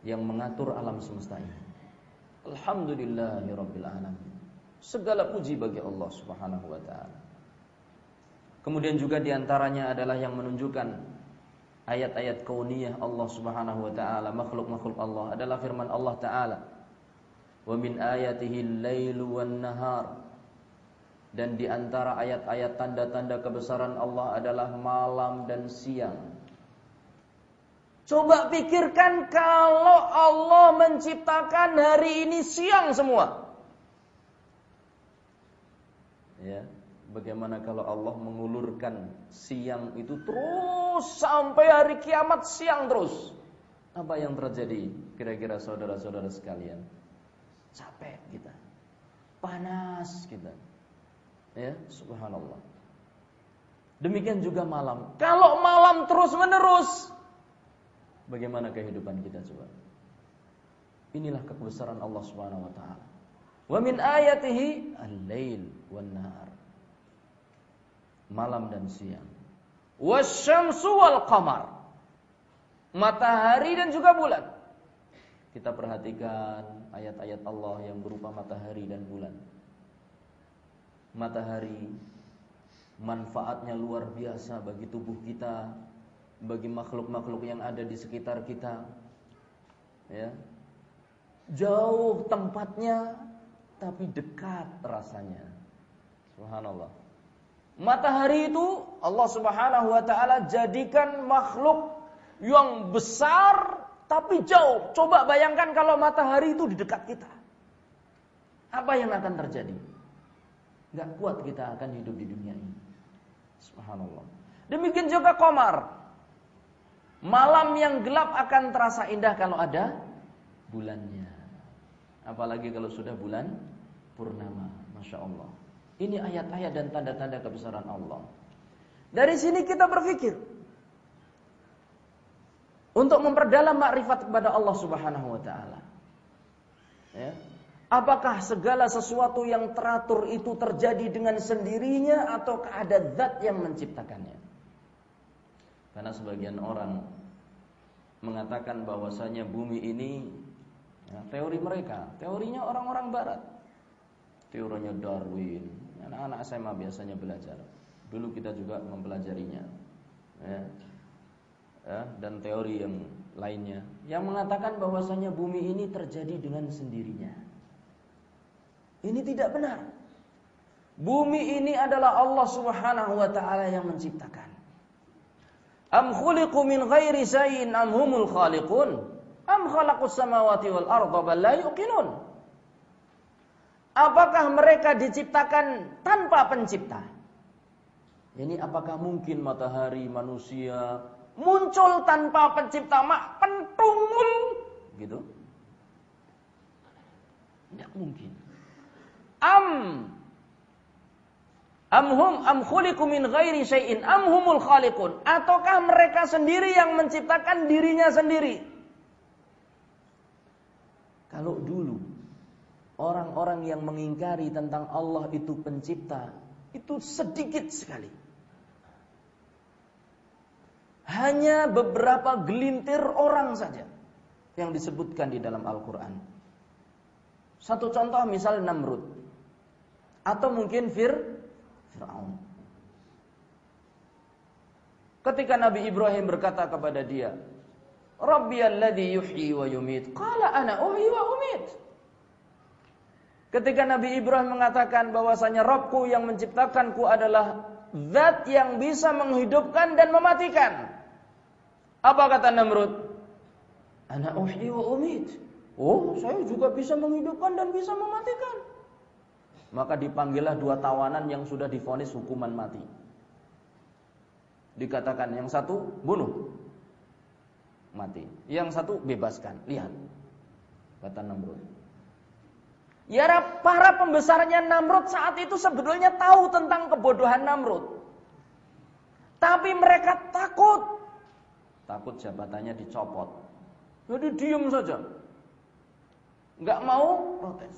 yang mengatur alam semesta ini. Alhamdulillahi rabbil alamin. Segala puji bagi Allah Subhanahu wa taala. Kemudian juga di antaranya adalah yang menunjukkan ayat-ayat kauniyah Allah Subhanahu wa taala, makhluk-makhluk Allah adalah firman Allah taala. Wa min ayatihi wan nahar. Dan di antara ayat-ayat tanda-tanda kebesaran Allah adalah malam dan siang. Coba pikirkan kalau Allah menciptakan hari ini siang semua. Ya, bagaimana kalau Allah mengulurkan siang itu terus sampai hari kiamat siang terus? Apa yang terjadi? Kira-kira saudara-saudara sekalian, capek kita, panas kita. Ya, subhanallah. Demikian juga malam. Kalau malam terus menerus, bagaimana kehidupan kita coba? Inilah kebesaran Allah Subhanahu wa taala. Wa min ayatihi al-lail wan nahar. Malam dan siang. Wasyamsu wal qamar. Matahari dan juga bulan. Kita perhatikan ayat-ayat Allah yang berupa matahari dan bulan. Matahari manfaatnya luar biasa bagi tubuh kita, bagi makhluk-makhluk yang ada di sekitar kita. Ya. Jauh tempatnya tapi dekat rasanya. Subhanallah. Matahari itu Allah Subhanahu wa taala jadikan makhluk yang besar tapi jauh. Coba bayangkan kalau matahari itu di dekat kita. Apa yang akan terjadi? Gak kuat kita akan hidup di dunia ini. Subhanallah. Demikian juga komar. Malam yang gelap akan terasa indah kalau ada bulannya. Apalagi kalau sudah bulan purnama. Masya Allah. Ini ayat-ayat dan tanda-tanda kebesaran Allah. Dari sini kita berpikir. Untuk memperdalam makrifat kepada Allah subhanahu wa ta'ala. Ya. Apakah segala sesuatu yang teratur itu terjadi dengan sendirinya atau ada zat yang menciptakannya? Karena sebagian orang mengatakan bahwasanya bumi ini ya, teori mereka, teorinya orang-orang barat teorinya Darwin. Anak-anak SMA biasanya belajar. Dulu kita juga mempelajarinya. Ya. Ya, dan teori yang lainnya yang mengatakan bahwasanya bumi ini terjadi dengan sendirinya. Ini tidak benar. Bumi ini adalah Allah Subhanahu wa taala yang menciptakan. Am khuliqu min ghairi am humul khaliqun? Am khalaqus samawati wal arda la? Apakah mereka diciptakan tanpa pencipta? Ini apakah mungkin matahari manusia muncul tanpa pencipta mak pentungul gitu? Tidak mungkin. Am Amhum am khuliqu min ghairi syai'in am humul khaliqun ataukah mereka sendiri yang menciptakan dirinya sendiri? Kalau dulu orang-orang yang mengingkari tentang Allah itu pencipta itu sedikit sekali. Hanya beberapa gelintir orang saja yang disebutkan di dalam Al-Quran. Satu contoh misal Namrud. Atau mungkin Fir, Fir'aun. Ketika Nabi Ibrahim berkata kepada dia, Rabbi alladhi yuhyi wa yumit. Qala ana uhyi wa umit. Ketika Nabi Ibrahim mengatakan bahwasanya Robku yang menciptakanku adalah zat yang bisa menghidupkan dan mematikan. Apa kata Namrud? Ana uhyi wa. Oh, saya juga bisa menghidupkan dan bisa mematikan. Maka dipanggillah dua tawanan yang sudah difonis hukuman mati. Dikatakan yang satu bunuh. Mati. Yang satu bebaskan. Lihat. Kata Namrud. Ya para pembesarnya Namrud saat itu sebetulnya tahu tentang kebodohan Namrud. Tapi mereka takut. Takut jabatannya dicopot. Jadi diem saja. Enggak mau protes.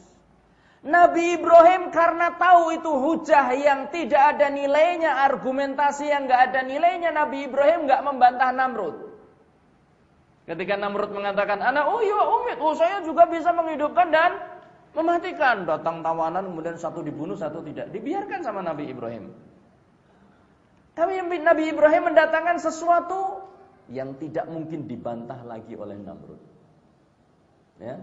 Nabi Ibrahim karena tahu itu hujah yang tidak ada nilainya, argumentasi yang enggak ada nilainya, Nabi Ibrahim enggak membantah Namrud. Ketika Namrud mengatakan, "Ana oh iya umit, oh saya juga bisa menghidupkan dan Mematikan, datang tawanan kemudian satu dibunuh, satu tidak. Dibiarkan sama Nabi Ibrahim. Tapi Nabi Ibrahim mendatangkan sesuatu yang tidak mungkin dibantah lagi oleh Namrud. Ya.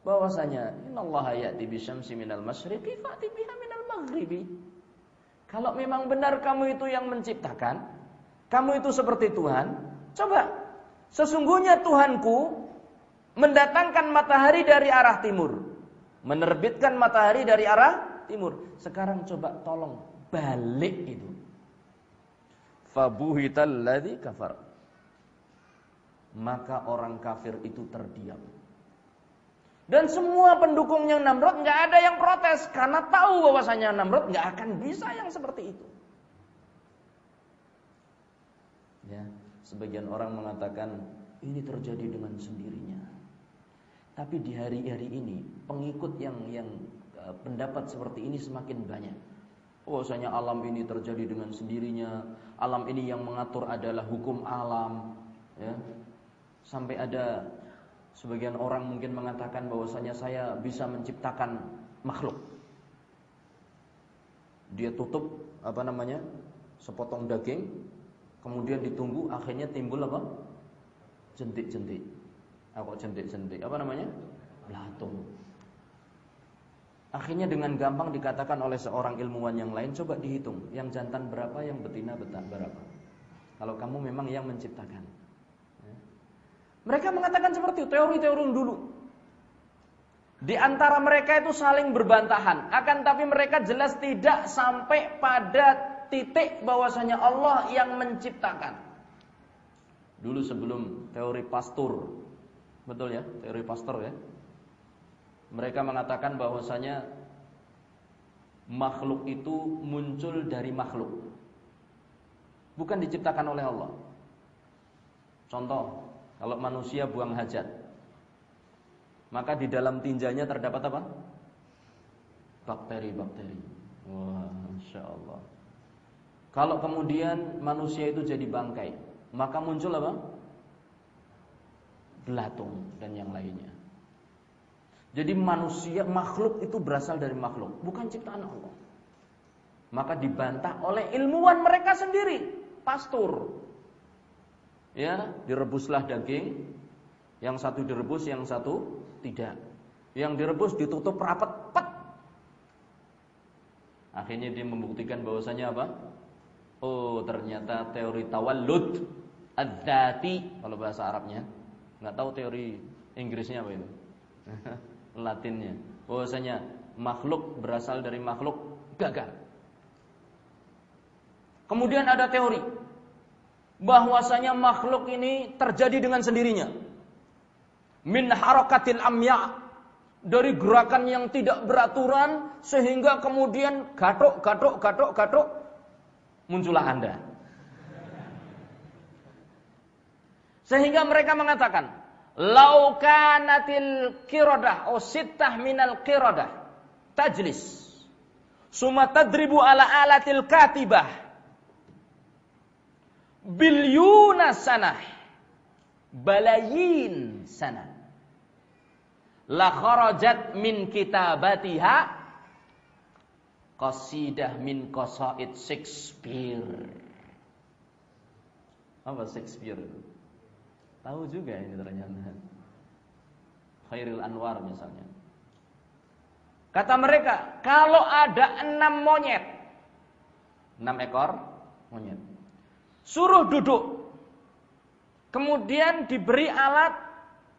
Bahwasanya innallaha ya'ti bisyamsi minal masyriqi fa'ti biha minal maghribi. Kalau memang benar kamu itu yang menciptakan, kamu itu seperti Tuhan, coba sesungguhnya Tuhanku mendatangkan matahari dari arah timur menerbitkan matahari dari arah timur. Sekarang coba tolong balik itu. Fabuhital ladzi kafar. Maka orang kafir itu terdiam. Dan semua pendukungnya Namrud nggak ada yang protes karena tahu bahwasanya Namrud nggak akan bisa yang seperti itu. Ya, sebagian orang mengatakan ini terjadi dengan sendirinya. Tapi di hari-hari ini pengikut yang yang uh, pendapat seperti ini semakin banyak. Bahwasanya alam ini terjadi dengan sendirinya, alam ini yang mengatur adalah hukum alam, ya. Sampai ada sebagian orang mungkin mengatakan bahwasanya saya bisa menciptakan makhluk. Dia tutup apa namanya? sepotong daging, kemudian ditunggu akhirnya timbul apa? jentik-jentik. Apa jentik-jentik? Apa namanya? Belatung. Akhirnya dengan gampang dikatakan oleh seorang ilmuwan yang lain, coba dihitung, yang jantan berapa, yang betina betan berapa. Kalau kamu memang yang menciptakan. Ya. Mereka mengatakan seperti teori-teori dulu. Di antara mereka itu saling berbantahan, akan tapi mereka jelas tidak sampai pada titik bahwasanya Allah yang menciptakan. Dulu sebelum teori Pastur, betul ya, teori Pastur ya. Mereka mengatakan bahwasanya makhluk itu muncul dari makhluk. Bukan diciptakan oleh Allah. Contoh, kalau manusia buang hajat, maka di dalam tinjanya terdapat apa? Bakteri-bakteri. Wah, Masya Allah. Kalau kemudian manusia itu jadi bangkai, maka muncul apa? Belatung dan yang lainnya. Jadi manusia, makhluk itu berasal dari makhluk, bukan ciptaan Allah. Maka dibantah oleh ilmuwan mereka sendiri, pastur. Ya, direbuslah daging, yang satu direbus, yang satu tidak. Yang direbus ditutup rapat, pet. Akhirnya dia membuktikan bahwasanya apa? Oh, ternyata teori tawallud adzati kalau bahasa Arabnya. Nggak tahu teori Inggrisnya apa itu. Latinnya. Bahwasanya makhluk berasal dari makhluk gagal. Kemudian ada teori bahwasanya makhluk ini terjadi dengan sendirinya. Min harakatil amya dari gerakan yang tidak beraturan sehingga kemudian gatok gatok gatok gatok muncullah Anda. Sehingga mereka mengatakan, laukanatil kiradah o sittah minal kiradah tajlis. Summa tadribu ala alatil katibah. Bilyuna sanah. Balayin sanah. La kharajat min kitabatiha. Qasidah min qasaid Shakespeare. Apa Shakespeare itu? Tahu juga ini ternyata. Khairul Anwar misalnya. Kata mereka, kalau ada enam monyet, enam ekor monyet, suruh duduk, kemudian diberi alat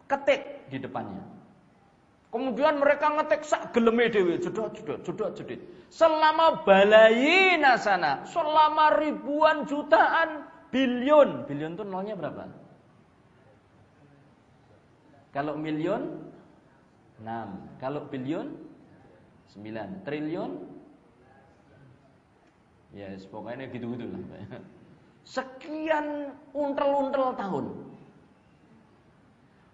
ketik di depannya. Kemudian mereka ngetik sak geleme dhewe, jedot jedot jedot jedit. Selama balayina sana, selama ribuan jutaan bilion. Bilion itu nolnya berapa? Kalau miliun 6. Kalau bilion 9. Triliun Ya, yes, pokoknya gitu-gitu lah. Sekian untel-untel tahun.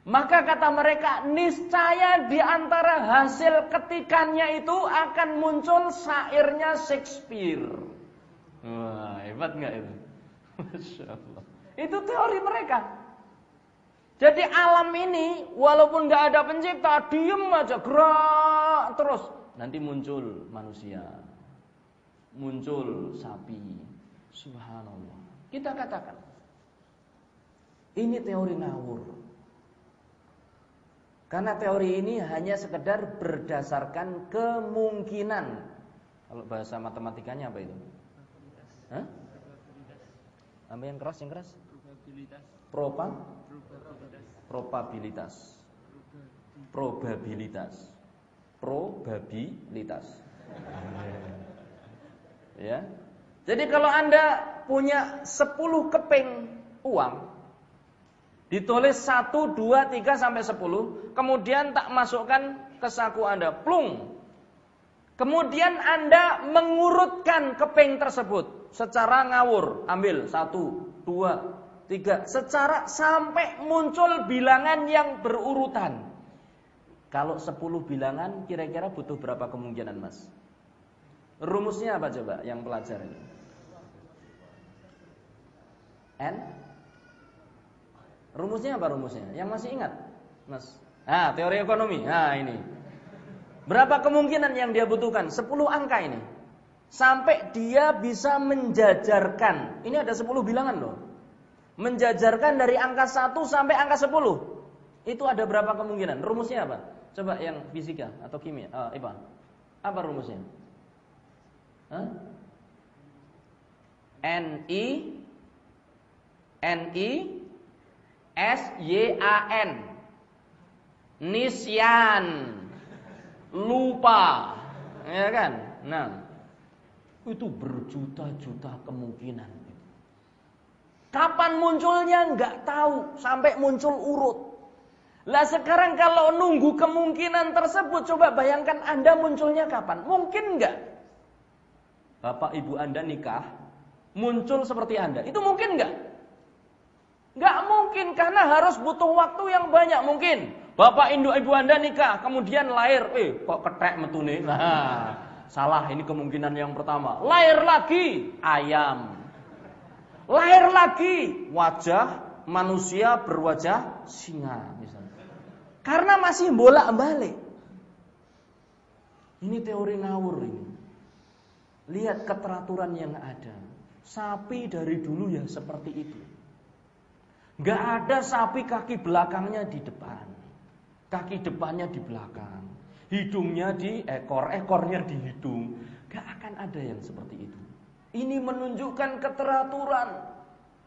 Maka kata mereka, niscaya di antara hasil ketikannya itu akan muncul syairnya Shakespeare. Wah, hebat nggak itu? Masya Allah. Itu teori mereka. Jadi alam ini, walaupun nggak ada pencipta, diem aja, gerak terus. Nanti muncul manusia, muncul sapi. Subhanallah. Kita katakan, ini teori ngawur. Karena teori ini hanya sekedar berdasarkan kemungkinan. Kalau bahasa matematikanya apa itu? Hah? Apa yang keras? Yang keras? Probabilitas. Propa? Probabilitas. Probabilitas. Probabilitas. Ya. Jadi kalau Anda punya 10 keping uang, ditulis 1, 2, 3 sampai 10, kemudian tak masukkan ke saku Anda, plung. Kemudian Anda mengurutkan keping tersebut secara ngawur, ambil 1, 2, 3, secara sampai muncul bilangan yang berurutan. Kalau 10 bilangan kira-kira butuh berapa kemungkinan Mas? Rumusnya apa coba yang pelajar ini? N? Rumusnya apa rumusnya? Yang masih ingat? Mas. Ah, teori ekonomi. Nah, ini. Berapa kemungkinan yang dia butuhkan? 10 angka ini. Sampai dia bisa menjajarkan. Ini ada 10 bilangan loh. Menjajarkan dari angka 1 sampai angka 10. Itu ada berapa kemungkinan? Rumusnya apa? Coba yang fisika atau kimia, uh, IPA. Apa rumusnya? Huh? N I N I S Y A N Nisyan lupa ya kan nah itu berjuta-juta kemungkinan kapan munculnya nggak tahu sampai muncul urut lah sekarang kalau nunggu kemungkinan tersebut coba bayangkan anda munculnya kapan mungkin nggak bapak ibu anda nikah, muncul seperti anda. Itu mungkin nggak? Nggak mungkin karena harus butuh waktu yang banyak mungkin. Bapak ibu ibu anda nikah, kemudian lahir, eh kok ketek metune. Nah, salah ini kemungkinan yang pertama. Lahir lagi ayam. Lahir lagi wajah manusia berwajah singa misalnya. Karena masih bolak-balik. Ini teori ngawur ini. Lihat keteraturan yang ada. Sapi dari dulu ya seperti itu. Gak ada sapi kaki belakangnya di depan. Kaki depannya di belakang. Hidungnya di ekor, ekornya di hidung. Gak akan ada yang seperti itu. Ini menunjukkan keteraturan.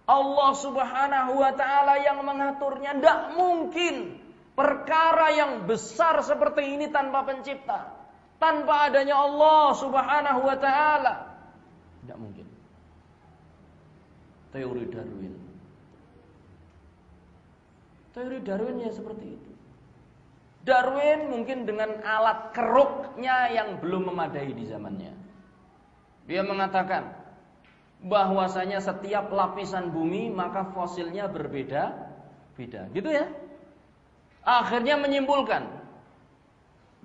Allah subhanahu wa ta'ala yang mengaturnya. Tidak mungkin perkara yang besar seperti ini tanpa pencipta tanpa adanya Allah Subhanahu wa taala. Tidak mungkin. Teori Darwin. Teori Darwin ya seperti itu. Darwin mungkin dengan alat keruknya yang belum memadai di zamannya. Dia mengatakan bahwasanya setiap lapisan bumi maka fosilnya berbeda beda. Gitu ya? Akhirnya menyimpulkan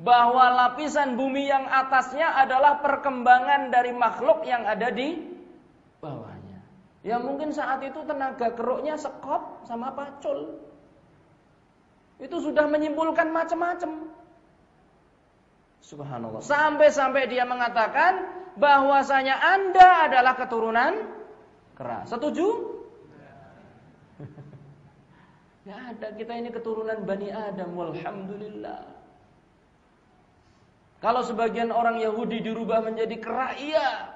bahwa lapisan bumi yang atasnya adalah perkembangan dari makhluk yang ada di bawahnya. Ya mungkin saat itu tenaga keruknya sekop sama pacul. Itu sudah menyimpulkan macam-macam. Subhanallah. Sampai-sampai dia mengatakan bahwasanya Anda adalah keturunan kera. Setuju? Ya ada kita ini keturunan Bani Adam. Walhamdulillah. Kalau sebagian orang Yahudi dirubah menjadi kera, iya.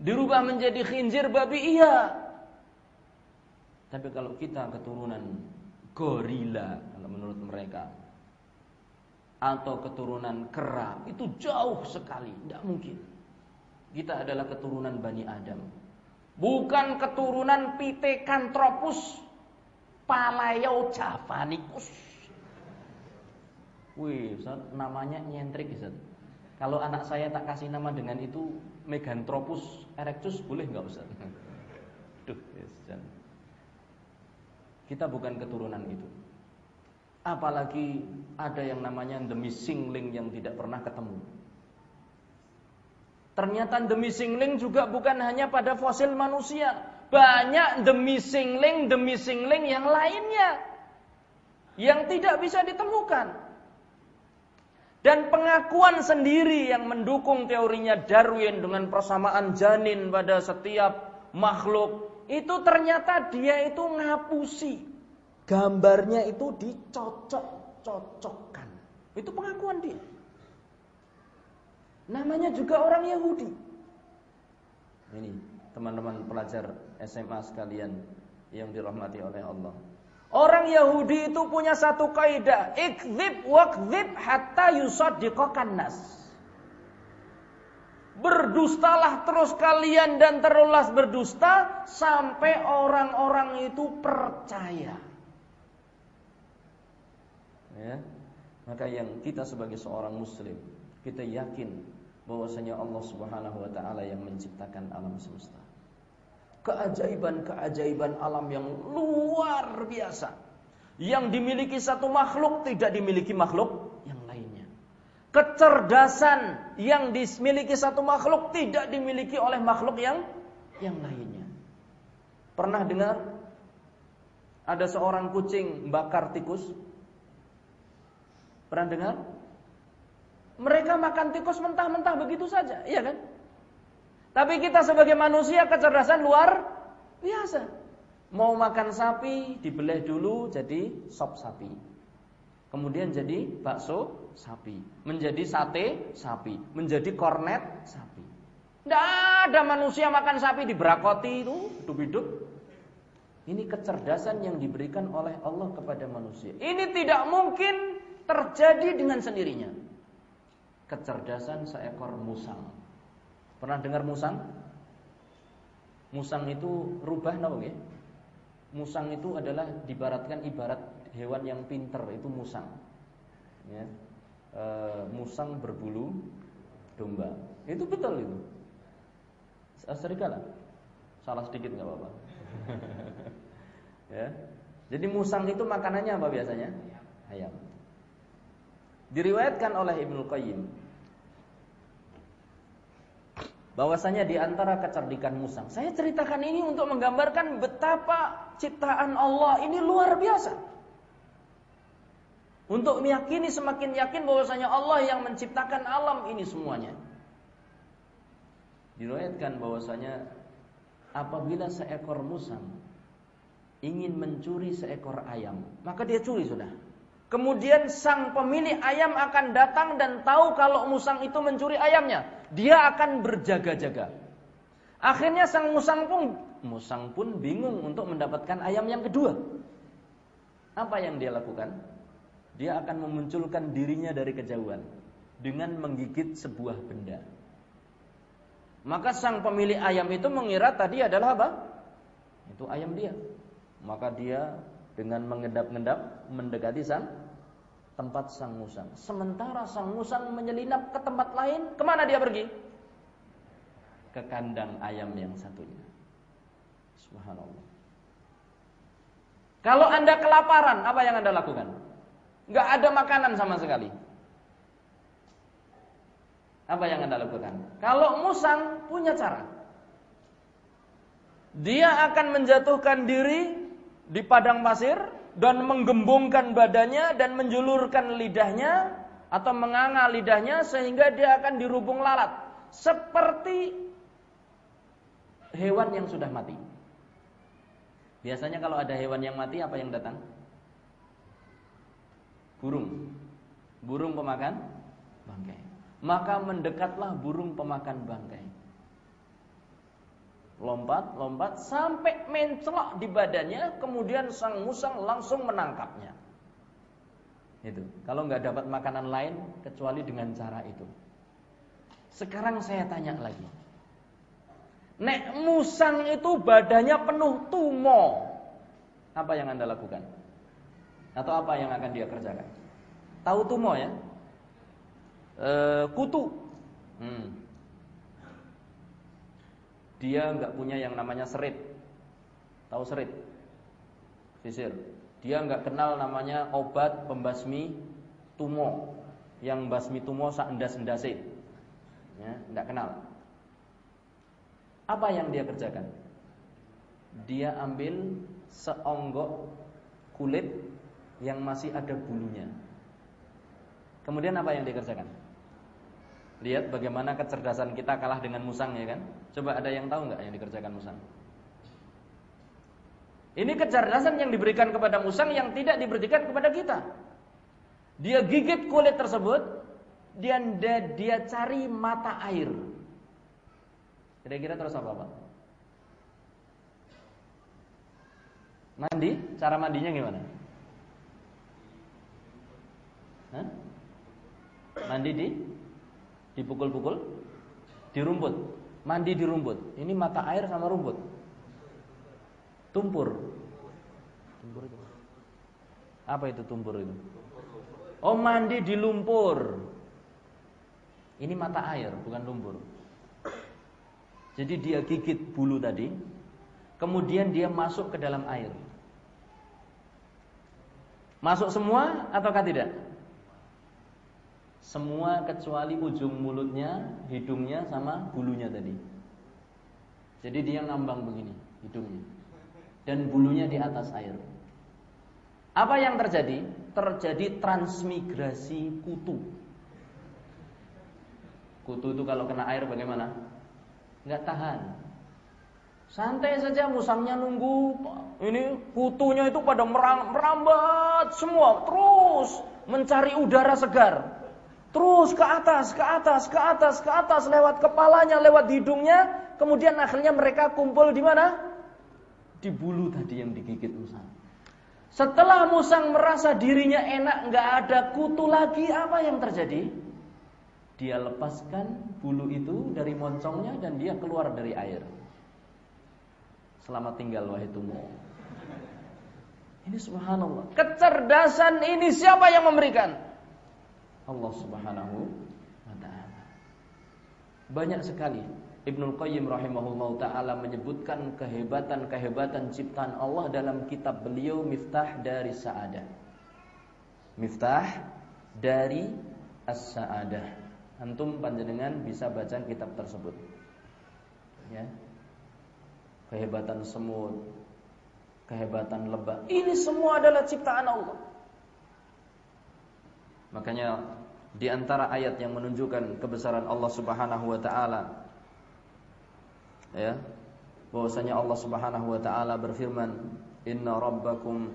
Dirubah menjadi khinzir babi, iya. Tapi kalau kita keturunan gorila, kalau menurut mereka, atau keturunan kera, itu jauh sekali, tidak mungkin. Kita adalah keturunan Bani Adam. Bukan keturunan Pithecanthropus Paleojavanicus. Wih, Ustaz, namanya nyentrik Ustaz. Kalau anak saya tak kasih nama dengan itu Meganthropus erectus boleh nggak Ustaz? Duh, Ustaz. Kita bukan keturunan itu. Apalagi ada yang namanya the missing link yang tidak pernah ketemu. Ternyata the missing link juga bukan hanya pada fosil manusia. Banyak the missing link, the missing link yang lainnya. Yang tidak bisa ditemukan. Dan pengakuan sendiri yang mendukung teorinya Darwin dengan persamaan janin pada setiap makhluk itu ternyata dia itu ngapusi gambarnya itu dicocok-cocokkan. Itu pengakuan dia. Namanya juga orang Yahudi. Ini teman-teman pelajar SMA sekalian yang dirahmati oleh Allah. Orang Yahudi itu punya satu kaidah, ikdzib waqdzib hatta yusaddiqakan nas. Berdustalah terus kalian dan terulas berdusta sampai orang-orang itu percaya. Ya. Maka yang kita sebagai seorang muslim, kita yakin bahwasanya Allah Subhanahu wa taala yang menciptakan alam semesta keajaiban-keajaiban alam yang luar biasa yang dimiliki satu makhluk tidak dimiliki makhluk yang lainnya. Kecerdasan yang dimiliki satu makhluk tidak dimiliki oleh makhluk yang yang lainnya. Pernah dengar ada seorang kucing bakar tikus? Pernah dengar? Mereka makan tikus mentah-mentah begitu saja, iya kan? Tapi kita sebagai manusia kecerdasan luar biasa. Mau makan sapi, dibelah dulu jadi sop sapi. Kemudian jadi bakso sapi. Menjadi sate sapi. Menjadi kornet sapi. Tidak ada manusia makan sapi diberakoti itu, hidup-hidup. Ini kecerdasan yang diberikan oleh Allah kepada manusia. Ini tidak mungkin terjadi dengan sendirinya. Kecerdasan seekor musang. Pernah dengar musang? Musang itu rubah napa nggih? Musang itu adalah dibaratkan ibarat hewan yang pinter itu musang. Ya. E, musang berbulu domba. Itu betul itu. Serigala. Salah sedikit nggak apa-apa. ya. Jadi musang itu makanannya apa biasanya? Ayam. Diriwayatkan oleh Ibnu Qayyim bahwasanya di antara kecerdikan musang. Saya ceritakan ini untuk menggambarkan betapa ciptaan Allah ini luar biasa. Untuk meyakini semakin yakin bahwasanya Allah yang menciptakan alam ini semuanya. Diriwayatkan bahwasanya apabila seekor musang ingin mencuri seekor ayam, maka dia curi sudah. Kemudian sang pemilik ayam akan datang dan tahu kalau musang itu mencuri ayamnya. Dia akan berjaga-jaga. Akhirnya sang musang pun musang pun bingung untuk mendapatkan ayam yang kedua. Apa yang dia lakukan? Dia akan memunculkan dirinya dari kejauhan dengan menggigit sebuah benda. Maka sang pemilik ayam itu mengira tadi adalah apa? Itu ayam dia. Maka dia dengan mengendap-endap mendekati sang tempat sang musang. Sementara sang musang menyelinap ke tempat lain, ke mana dia pergi? Ke kandang ayam yang satunya. Subhanallah. Kalau anda kelaparan, apa yang anda lakukan? Gak ada makanan sama sekali. Apa yang anda lakukan? Kalau musang punya cara. Dia akan menjatuhkan diri di padang pasir dan menggembungkan badannya dan menjulurkan lidahnya atau menganga lidahnya sehingga dia akan dirubung lalat seperti hewan yang sudah mati. Biasanya kalau ada hewan yang mati apa yang datang? Burung. Burung pemakan bangkai. Maka mendekatlah burung pemakan bangkai lompat, lompat sampai mencelok di badannya, kemudian sang musang langsung menangkapnya. Itu. Kalau nggak dapat makanan lain kecuali dengan cara itu. Sekarang saya tanya lagi. Nek musang itu badannya penuh tumo. Apa yang Anda lakukan? Atau apa yang akan dia kerjakan? Tahu tumo ya? E, kutu. Hmm dia nggak punya yang namanya serit. Tahu serit? Sisir. Dia nggak kenal namanya obat pembasmi tumo. Yang basmi tumo sak endas-endase. Ya, nggak kenal. Apa yang dia kerjakan? Dia ambil seonggok kulit yang masih ada bulunya. Kemudian apa yang dia kerjakan? Lihat bagaimana kecerdasan kita kalah dengan musang ya kan? Coba ada yang tahu nggak yang dikerjakan musang? Ini kecerdasan yang diberikan kepada musang yang tidak diberikan kepada kita. Dia gigit kulit tersebut, dia dia cari mata air. Kira-kira terus apa, Pak? Mandi, cara mandinya gimana? Hah? Mandi di dipukul-pukul di rumput. Mandi di rumput. Ini mata air sama rumput. Tumpur. Tumpur itu. Apa itu tumpur itu? Oh, mandi di lumpur. Ini mata air, bukan lumpur. Jadi dia gigit bulu tadi, kemudian dia masuk ke dalam air. Masuk semua ataukah tidak? Semua kecuali ujung mulutnya, hidungnya sama bulunya tadi. Jadi dia ngambang begini hidungnya. Dan bulunya di atas air. Apa yang terjadi? Terjadi transmigrasi kutu. Kutu itu kalau kena air bagaimana? Nggak tahan. Santai saja musangnya nunggu. Ini kutunya itu pada merambat semua. Terus mencari udara segar. Terus ke atas, ke atas, ke atas, ke atas lewat kepalanya, lewat hidungnya, kemudian akhirnya mereka kumpul di mana? Di bulu tadi yang digigit musang. Setelah musang merasa dirinya enak, nggak ada kutu lagi, apa yang terjadi? Dia lepaskan bulu itu dari moncongnya dan dia keluar dari air. Selamat tinggal wahai tumo. Ini subhanallah. Kecerdasan ini siapa yang memberikan? Allah Subhanahu wa taala. Banyak sekali Ibnu Qayyim rahimahullah taala menyebutkan kehebatan-kehebatan ciptaan Allah dalam kitab beliau Miftah dari Sa'adah. Miftah dari As-Sa'adah. Antum panjenengan bisa baca kitab tersebut. Ya. Kehebatan semut, kehebatan lebah. Ini semua adalah ciptaan Allah. Makanya di antara ayat yang menunjukkan kebesaran Allah Subhanahu wa taala ya bahwasanya Allah Subhanahu wa taala berfirman inna rabbakum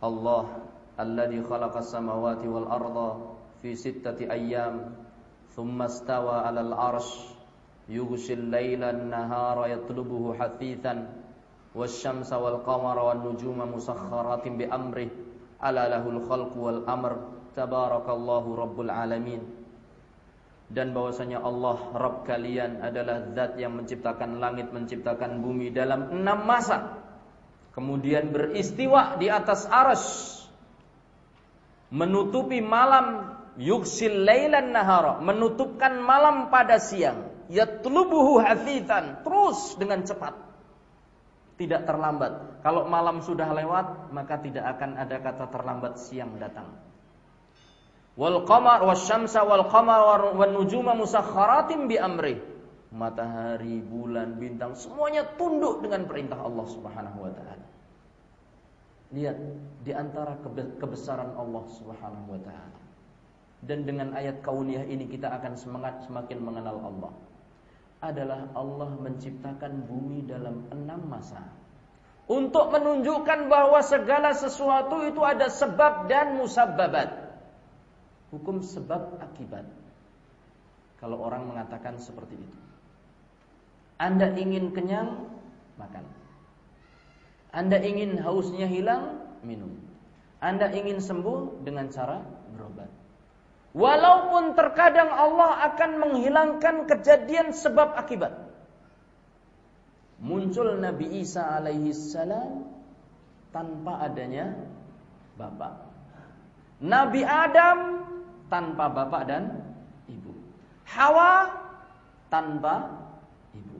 Allah alladhi khalaqas samawati wal arda fi sittati ayyam thumma istawa 'alal 'arsy yughshil laila an-nahara yatlubuhu hatithan wasyamsa wal qamara wan nujuma musakhkharatin bi amrihi ala lahul khalqu wal amr tabarakallahu rabbul alamin dan bahwasanya Allah Rabb kalian adalah zat yang menciptakan langit, menciptakan bumi dalam enam masa. Kemudian beristiwa di atas aras. Menutupi malam yuksil lailan nahara, menutupkan malam pada siang. Yatlubuhu hafithan, terus dengan cepat tidak terlambat. Kalau malam sudah lewat, maka tidak akan ada kata terlambat siang datang. Wal qamar wasyamsa wal qamar wan nujuma musakhkharatin bi amri. Matahari, bulan, bintang semuanya tunduk dengan perintah Allah Subhanahu wa taala. Lihat di antara kebesaran Allah Subhanahu wa taala. Dan dengan ayat kauniyah ini kita akan semangat semakin mengenal Allah adalah Allah menciptakan bumi dalam enam masa untuk menunjukkan bahwa segala sesuatu itu ada sebab dan musabbabat. Hukum sebab akibat. Kalau orang mengatakan seperti itu. Anda ingin kenyang, makan. Anda ingin hausnya hilang, minum. Anda ingin sembuh dengan cara berobat. Walaupun terkadang Allah akan menghilangkan kejadian sebab akibat. Muncul Nabi Isa alaihi salam tanpa adanya bapak. Nabi Adam tanpa bapak dan ibu. Hawa tanpa ibu.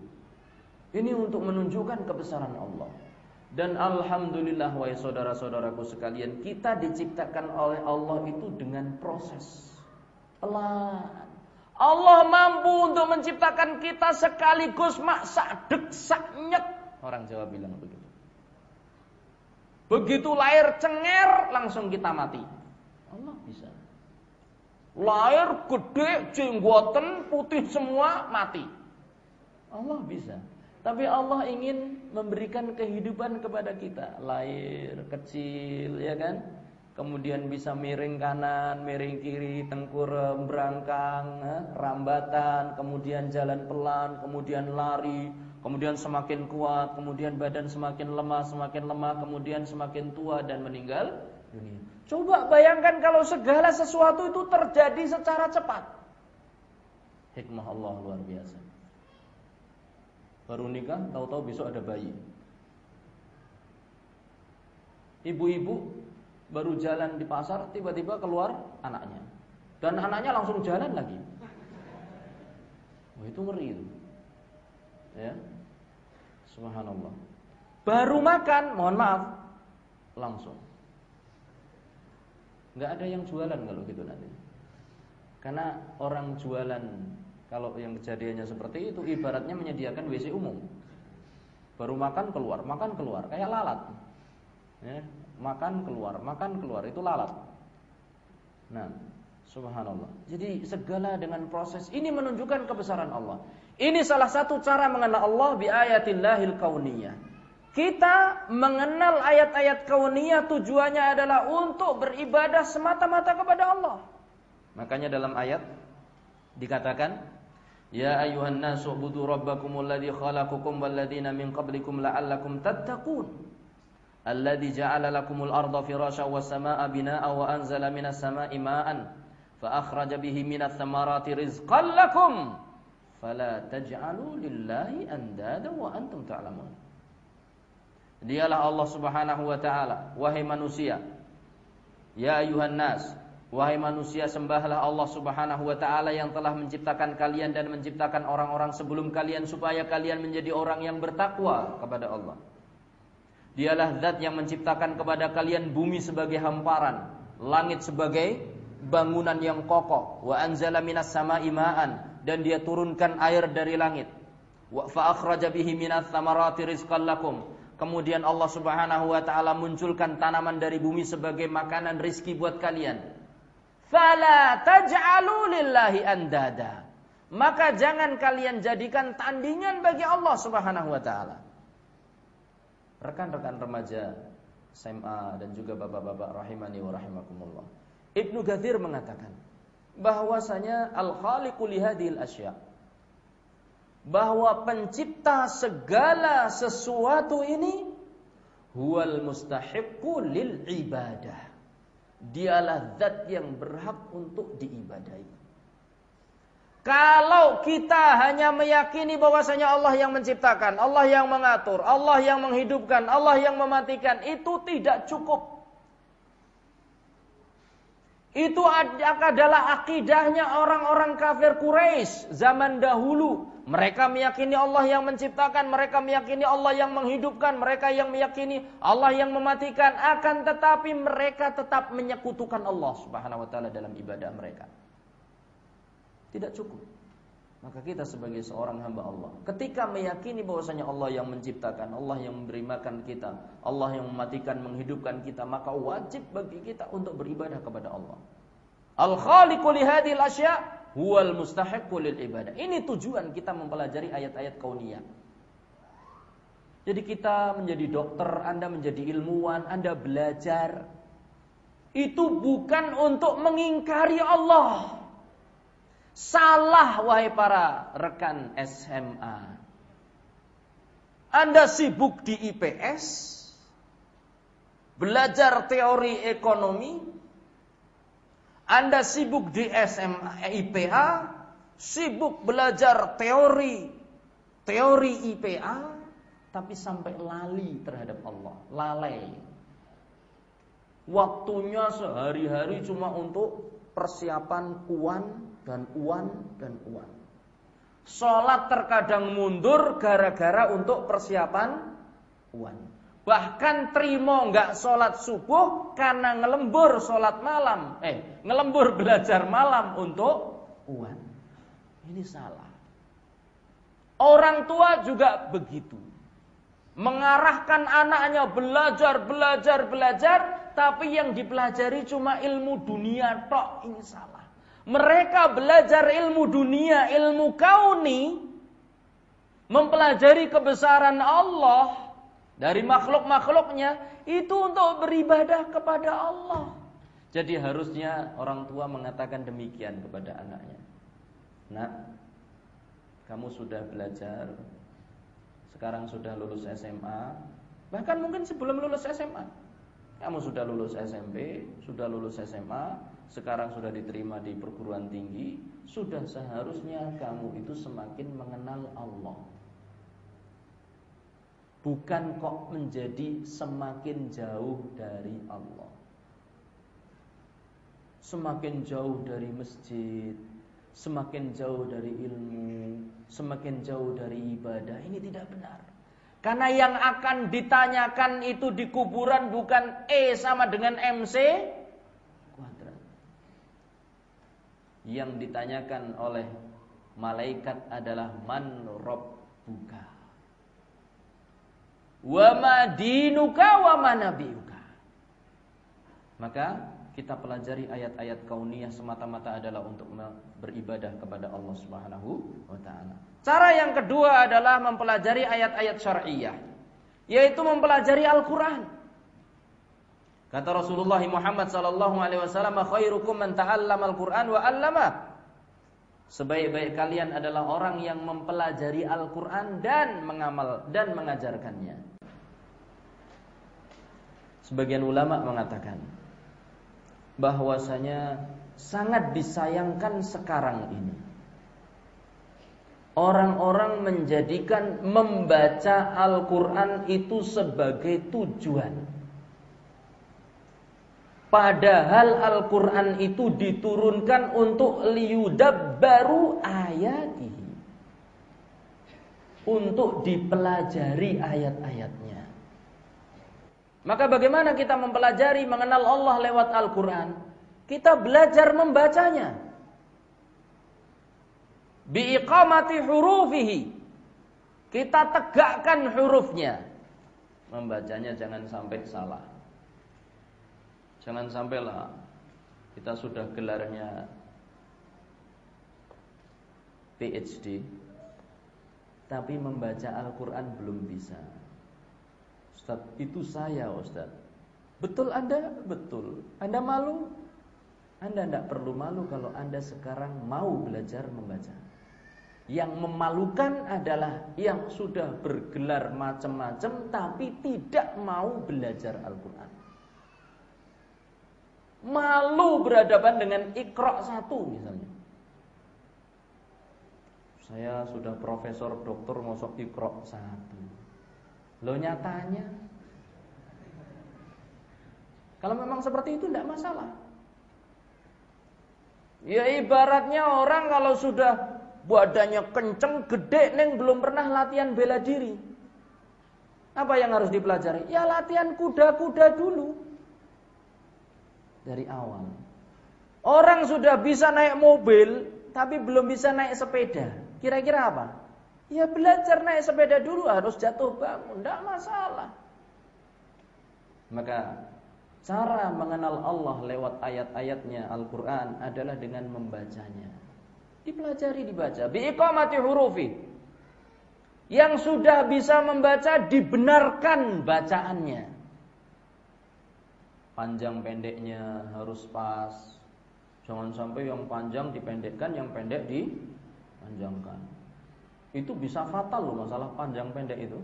Ini untuk menunjukkan kebesaran Allah. Dan alhamdulillah wahai saudara-saudaraku sekalian, kita diciptakan oleh Allah itu dengan proses pelan. Allah mampu untuk menciptakan kita sekaligus maksa dek nyek. Orang Jawa bilang begitu. Begitu lahir cenger langsung kita mati. Lahir gede, jenggoten, putih semua mati. Allah bisa. Tapi Allah ingin memberikan kehidupan kepada kita. Lahir kecil, ya kan? kemudian bisa miring kanan, miring kiri, tengkurem, berangkang, rambatan, kemudian jalan pelan, kemudian lari, kemudian semakin kuat, kemudian badan semakin lemah, semakin lemah, kemudian semakin tua dan meninggal dunia. Coba bayangkan kalau segala sesuatu itu terjadi secara cepat. Hikmah Allah luar biasa. Baru nikah, tahu-tahu besok ada bayi. Ibu-ibu baru jalan di pasar, tiba-tiba keluar anaknya. Dan anaknya langsung jalan lagi. Wah, itu ngeri itu. Ya. Subhanallah. Baru makan, mohon maaf, langsung. Nggak ada yang jualan kalau gitu nanti. Karena orang jualan kalau yang kejadiannya seperti itu ibaratnya menyediakan WC umum. Baru makan keluar, makan keluar, kayak lalat. Ya, makan keluar, makan keluar itu lalat. Nah, subhanallah. Jadi segala dengan proses ini menunjukkan kebesaran Allah. Ini salah satu cara mengenal Allah bi ayatillahil kauniyah. Kita mengenal ayat-ayat kauniyah tujuannya adalah untuk beribadah semata-mata kepada Allah. Makanya dalam ayat dikatakan Ya ayuhan nasu budu rabbakumul ladzi khalaqakum wal ladzina min qablikum la'allakum tattaqun. Alladzi ja'ala lakumul arda firasya was samaa'a binaa'a wa anzala minas samaa'i ma'an fa akhraja bihi minats thamarati rizqan lakum fala taj'alu lillahi andada wa antum ta'lamun. Dialah Allah Subhanahu wa taala, wahai manusia. Ya ayuhan nas, Wahai manusia sembahlah Allah subhanahu wa ta'ala yang telah menciptakan kalian dan menciptakan orang-orang sebelum kalian supaya kalian menjadi orang yang bertakwa kepada Allah. Dialah zat yang menciptakan kepada kalian bumi sebagai hamparan, langit sebagai bangunan yang kokoh, wa anzala minas sama imaan dan dia turunkan air dari langit. Wa fa minas samarati rizqan. Kemudian Allah Subhanahu wa taala munculkan tanaman dari bumi sebagai makanan rizki buat kalian. Fala taj'alu lillahi andada. Maka jangan kalian jadikan tandingan bagi Allah Subhanahu wa taala. Rekan-rekan remaja SMA dan juga bapak-bapak rahimani wa rahimakumullah. Ibnu Gathir mengatakan bahwasanya al-khaliqu li hadhil asya' bahwa pencipta segala sesuatu ini huwal mustahiqqu lil ibadah Dialah zat yang berhak untuk diibadahi. Kalau kita hanya meyakini bahwasanya Allah yang menciptakan, Allah yang mengatur, Allah yang menghidupkan, Allah yang mematikan, itu tidak cukup. Itu adalah akidahnya orang-orang kafir Quraisy zaman dahulu. Mereka meyakini Allah yang menciptakan, mereka meyakini Allah yang menghidupkan, mereka yang meyakini Allah yang mematikan. Akan tetapi mereka tetap menyekutukan Allah Subhanahu wa taala dalam ibadah mereka. Tidak cukup. Maka kita sebagai seorang hamba Allah, ketika meyakini bahwasanya Allah yang menciptakan, Allah yang memberi makan kita, Allah yang mematikan, menghidupkan kita, maka wajib bagi kita untuk beribadah kepada Allah. Al-Khaliqu li hadhil asya' huwal mustahiqqu lil ibadah. Ini tujuan kita mempelajari ayat-ayat kauniyah. Jadi kita menjadi dokter, Anda menjadi ilmuwan, Anda belajar. Itu bukan untuk mengingkari Allah. Salah wahai para rekan SMA. Anda sibuk di IPS, belajar teori ekonomi, Anda sibuk di SMA IPA, sibuk belajar teori teori IPA, tapi sampai lali terhadap Allah, lalai. Waktunya sehari-hari cuma untuk persiapan uan dan uan dan uan. Sholat terkadang mundur gara-gara untuk persiapan uan. Bahkan terima nggak sholat subuh karena ngelembur sholat malam. Eh, ngelembur belajar malam untuk uan. Ini salah. Orang tua juga begitu. Mengarahkan anaknya belajar, belajar, belajar. Tapi yang dipelajari cuma ilmu dunia tok. Ini salah. Mereka belajar ilmu dunia, ilmu kauni, mempelajari kebesaran Allah dari makhluk-makhluknya, itu untuk beribadah kepada Allah. Jadi harusnya orang tua mengatakan demikian kepada anaknya. Nak, kamu sudah belajar, sekarang sudah lulus SMA, bahkan mungkin sebelum lulus SMA. Kamu sudah lulus SMP, sudah lulus SMA, sekarang sudah diterima di perguruan tinggi, sudah seharusnya kamu itu semakin mengenal Allah. Bukan kok menjadi semakin jauh dari Allah. Semakin jauh dari masjid, semakin jauh dari ilmu, semakin jauh dari ibadah. Ini tidak benar. Karena yang akan ditanyakan itu di kuburan bukan E sama dengan MC kuadrat. Yang ditanyakan oleh malaikat adalah man rabbuka. Wa ma dinuka wa ma nabiyuka. Maka kita pelajari ayat-ayat kauniyah semata-mata adalah untuk beribadah kepada Allah Subhanahu wa taala. Cara yang kedua adalah mempelajari ayat-ayat syar'iyah, yaitu mempelajari Al-Qur'an. Kata Rasulullah Muhammad sallallahu alaihi wasallam, "Khairukum man ta'allama al-Qur'an wa 'allama." Sebaik-baik kalian adalah orang yang mempelajari Al-Qur'an dan mengamal dan mengajarkannya. Sebagian ulama mengatakan bahwasanya sangat disayangkan sekarang ini Orang-orang menjadikan membaca Al-Quran itu sebagai tujuan. Padahal Al-Quran itu diturunkan untuk liudab baru ayat Untuk dipelajari ayat-ayatnya. Maka bagaimana kita mempelajari mengenal Allah lewat Al-Quran? Kita belajar membacanya biiqamati hurufihi. Kita tegakkan hurufnya. Membacanya jangan sampai salah. Jangan sampailah kita sudah gelarnya PhD tapi membaca Al-Quran belum bisa. Ustaz, itu saya Ustaz. Betul Anda? Betul. Anda malu? Anda tidak perlu malu kalau Anda sekarang mau belajar membaca. Yang memalukan adalah yang sudah bergelar macam-macam tapi tidak mau belajar Al-Quran. Malu berhadapan dengan ikro satu misalnya. Saya sudah profesor doktor ngosok ikro satu. Lo nyatanya kalau memang seperti itu tidak masalah. Ya ibaratnya orang kalau sudah badannya kenceng, gede, neng belum pernah latihan bela diri. Apa yang harus dipelajari? Ya latihan kuda-kuda dulu. Dari awal. Orang sudah bisa naik mobil, tapi belum bisa naik sepeda. Kira-kira apa? Ya belajar naik sepeda dulu, harus jatuh bangun, tidak masalah. Maka cara mengenal Allah lewat ayat-ayatnya Al-Quran adalah dengan membacanya. Dipelajari dibaca. Biiqamati hurufi. Yang sudah bisa membaca dibenarkan bacaannya. Panjang pendeknya harus pas. Jangan sampai yang panjang dipendekkan, yang pendek dipanjangkan. Itu bisa fatal loh masalah panjang pendek itu.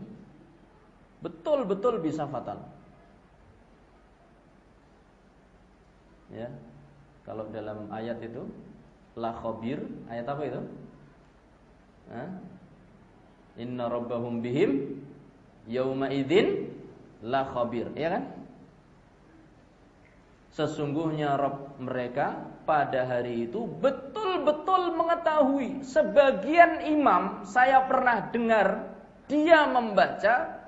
Betul-betul bisa fatal. Ya. Kalau dalam ayat itu la khabir ayat apa itu Hah? inna rabbahum bihim yauma idzin la khabir ya kan sesungguhnya Rabb mereka pada hari itu betul-betul mengetahui sebagian imam saya pernah dengar dia membaca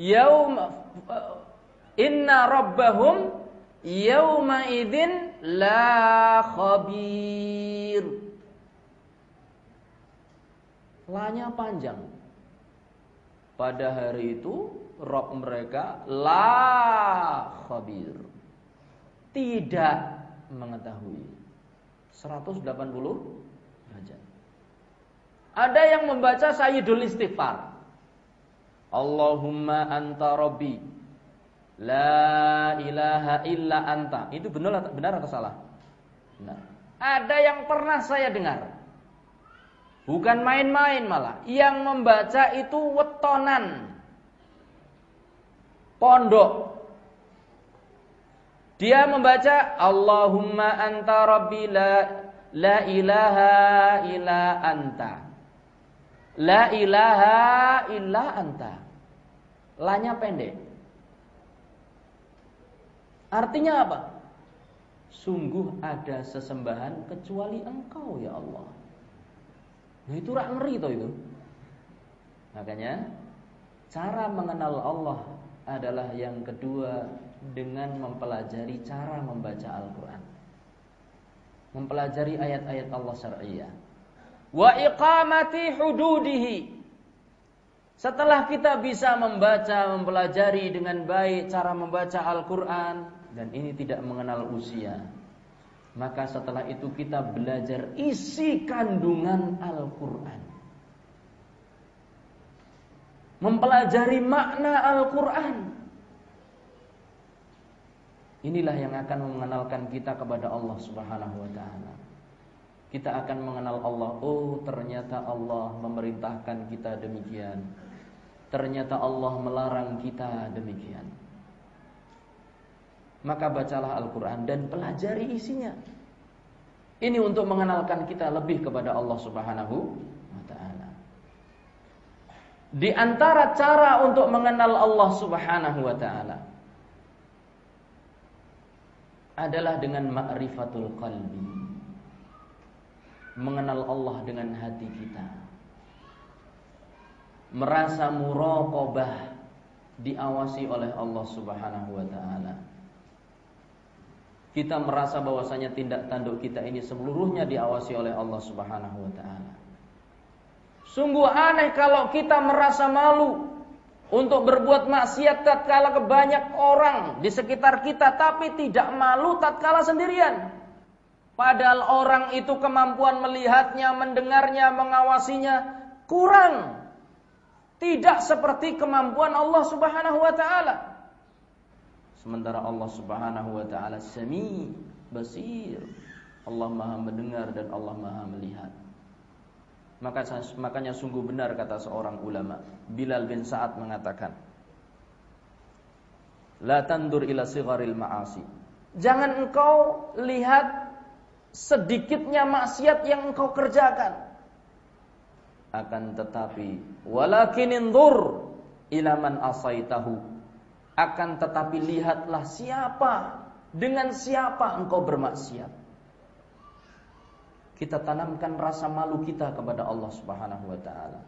yaum inna rabbahum yauma idzin la khabir. Lanya panjang. Pada hari itu Rob mereka la khabir. Tidak mengetahui. 180 derajat. Ada yang membaca Sayyidul Istighfar. Allahumma anta rabbi La ilaha illa anta. Itu benar benar atau salah? Benar. Ada yang pernah saya dengar. Bukan main-main malah. Yang membaca itu wetonan. Pondok. Dia membaca Allahumma anta rabbi la, la ilaha illa anta. La ilaha illa anta. Lanya pendek. Artinya apa? Sungguh ada sesembahan kecuali engkau ya Allah. Nah, itu rak ngeri toh itu. Makanya cara mengenal Allah adalah yang kedua dengan mempelajari cara membaca Al-Qur'an. Mempelajari ayat-ayat Allah syar'iyyah. Wa iqamati hududihi. Setelah kita bisa membaca, mempelajari dengan baik cara membaca Al-Qur'an dan ini tidak mengenal usia. Maka setelah itu kita belajar isi kandungan Al-Quran. Mempelajari makna Al-Quran. Inilah yang akan mengenalkan kita kepada Allah Subhanahu wa taala. Kita akan mengenal Allah. Oh, ternyata Allah memerintahkan kita demikian. Ternyata Allah melarang kita demikian maka bacalah Al-Quran dan pelajari isinya. Ini untuk mengenalkan kita lebih kepada Allah Subhanahu wa taala. Di antara cara untuk mengenal Allah Subhanahu wa taala adalah dengan ma'rifatul qalbi. Mengenal Allah dengan hati kita. Merasa muraqabah diawasi oleh Allah Subhanahu wa taala kita merasa bahwasanya tindak tanduk kita ini seluruhnya diawasi oleh Allah Subhanahu wa taala. Sungguh aneh kalau kita merasa malu untuk berbuat maksiat tatkala kebanyak orang di sekitar kita tapi tidak malu tatkala sendirian. Padahal orang itu kemampuan melihatnya, mendengarnya, mengawasinya kurang. Tidak seperti kemampuan Allah Subhanahu wa taala. Sementara Allah Subhanahu wa taala Sami, Basir. Allah Maha mendengar dan Allah Maha melihat. Maka makanya sungguh benar kata seorang ulama, Bilal bin Sa'ad mengatakan, La tandur ila sigharil ma'asi. Jangan engkau lihat sedikitnya maksiat yang engkau kerjakan. Akan tetapi walakin indur ila man asaitahu akan tetapi lihatlah siapa dengan siapa engkau bermaksiat. Kita tanamkan rasa malu kita kepada Allah Subhanahu wa taala.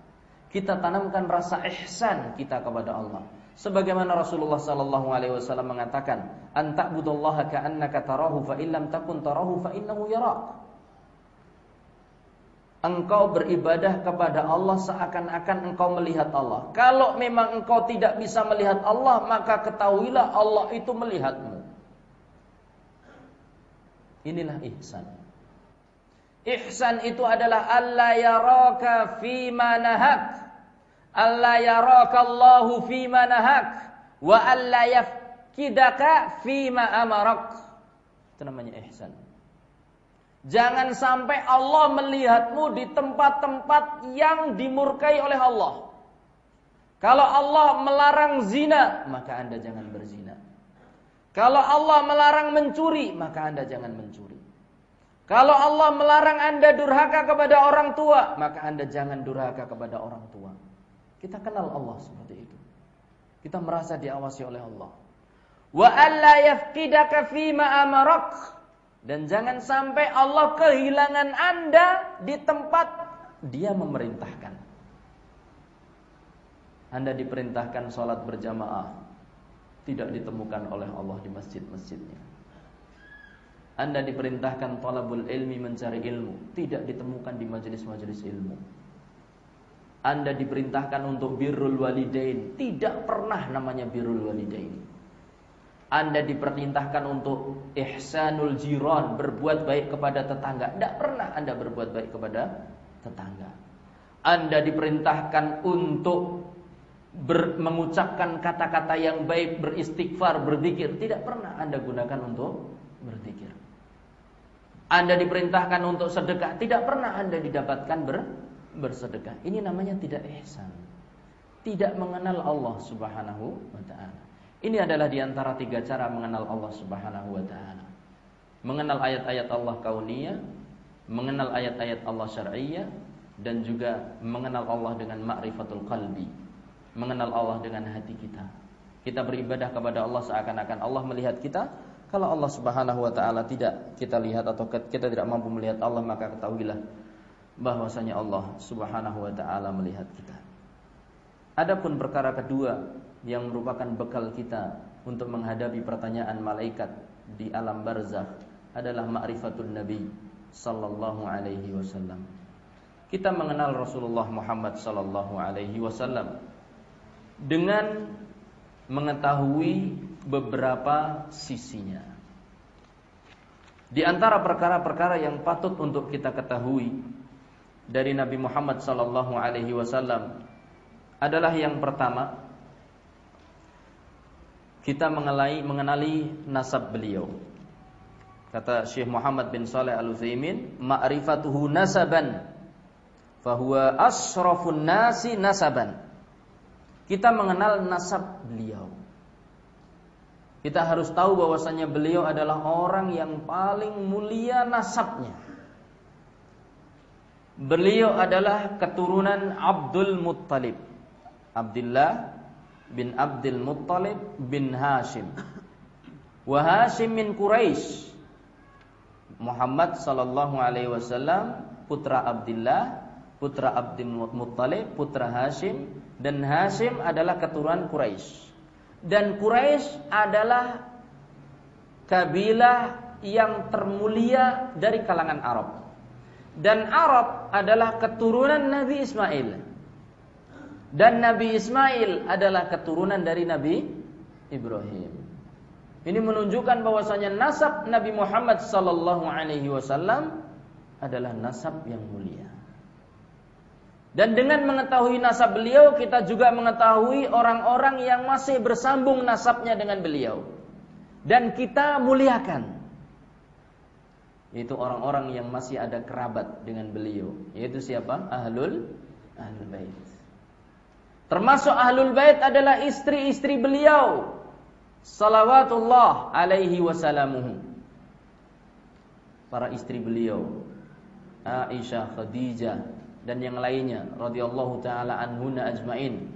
Kita tanamkan rasa ihsan kita kepada Allah. Sebagaimana Rasulullah sallallahu alaihi wasallam mengatakan, "Anta'budallaha ka'annaka tarahu fa illam takun tarahu fa innahu yarak." engkau beribadah kepada Allah seakan-akan engkau melihat Allah. Kalau memang engkau tidak bisa melihat Allah, maka ketahuilah Allah itu melihatmu. Inilah ihsan. Ihsan itu adalah Allah yaraka fi manahak. Allah yaraka Allahu fi manahak wa alla yafkidaka fi ma amarak. Itu namanya ihsan. Jangan sampai Allah melihatmu di tempat-tempat yang dimurkai oleh Allah. Kalau Allah melarang zina, maka Anda jangan berzina. Kalau Allah melarang mencuri, maka Anda jangan mencuri. Kalau Allah melarang Anda durhaka kepada orang tua, maka Anda jangan durhaka kepada orang tua. Kita kenal Allah seperti itu. Kita merasa diawasi oleh Allah. Wa alla yafqidaka amarak dan jangan sampai Allah kehilangan Anda di tempat dia memerintahkan. Anda diperintahkan sholat berjamaah. Tidak ditemukan oleh Allah di masjid-masjidnya. Anda diperintahkan talabul ilmi mencari ilmu. Tidak ditemukan di majelis-majelis ilmu. Anda diperintahkan untuk birrul walidain. Tidak pernah namanya birrul walidain. Anda diperintahkan untuk ihsanul jiran, berbuat baik kepada tetangga. Tidak pernah Anda berbuat baik kepada tetangga. Anda diperintahkan untuk ber, mengucapkan kata-kata yang baik, beristighfar, berzikir. Tidak pernah Anda gunakan untuk berzikir. Anda diperintahkan untuk sedekah, tidak pernah Anda didapatkan ber, bersedekah. Ini namanya tidak ihsan. Tidak mengenal Allah Subhanahu wa taala. Ini adalah di antara tiga cara mengenal Allah Subhanahu wa taala. Mengenal ayat-ayat Allah kauniyah, mengenal ayat-ayat Allah syar'iyyah dan juga mengenal Allah dengan ma'rifatul qalbi. Mengenal Allah dengan hati kita. Kita beribadah kepada Allah seakan-akan Allah melihat kita. Kalau Allah Subhanahu wa taala tidak kita lihat atau kita tidak mampu melihat Allah, maka ketahuilah bahwasanya Allah Subhanahu wa taala melihat kita. Adapun perkara kedua yang merupakan bekal kita untuk menghadapi pertanyaan malaikat di alam barzakh adalah ma'rifatul nabi sallallahu alaihi wasallam. Kita mengenal Rasulullah Muhammad sallallahu alaihi wasallam dengan mengetahui beberapa sisinya. Di antara perkara-perkara yang patut untuk kita ketahui dari Nabi Muhammad sallallahu alaihi wasallam adalah yang pertama kita mengenali mengenali nasab beliau. Kata Syekh Muhammad bin Saleh Al-Utsaimin, ma'rifatuhu nasaban fahuwa asrafun nasi nasaban. Kita mengenal nasab beliau. Kita harus tahu bahwasanya beliau adalah orang yang paling mulia nasabnya. Beliau adalah keturunan Abdul Muttalib. Abdullah bin Abdul Muttalib bin Hashim. Wa Hashim min Quraisy. Muhammad sallallahu alaihi wasallam putra Abdullah, putra Abdul Muttalib, putra Hashim dan Hashim adalah keturunan Quraisy. Dan Quraisy adalah kabilah yang termulia dari kalangan Arab dan Arab adalah keturunan Nabi Ismail. Dan Nabi Ismail adalah keturunan dari Nabi Ibrahim. Ini menunjukkan bahwasanya nasab Nabi Muhammad sallallahu alaihi wasallam adalah nasab yang mulia. Dan dengan mengetahui nasab beliau, kita juga mengetahui orang-orang yang masih bersambung nasabnya dengan beliau. Dan kita muliakan. Yaitu orang-orang yang masih ada kerabat dengan beliau. Yaitu siapa? Ahlul ahlul bait. Termasuk ahlul bait adalah istri-istri beliau. Salawatullah alaihi wasalamuhu. Para istri beliau. Aisyah Khadijah dan yang lainnya radhiyallahu taala anhuna ajmain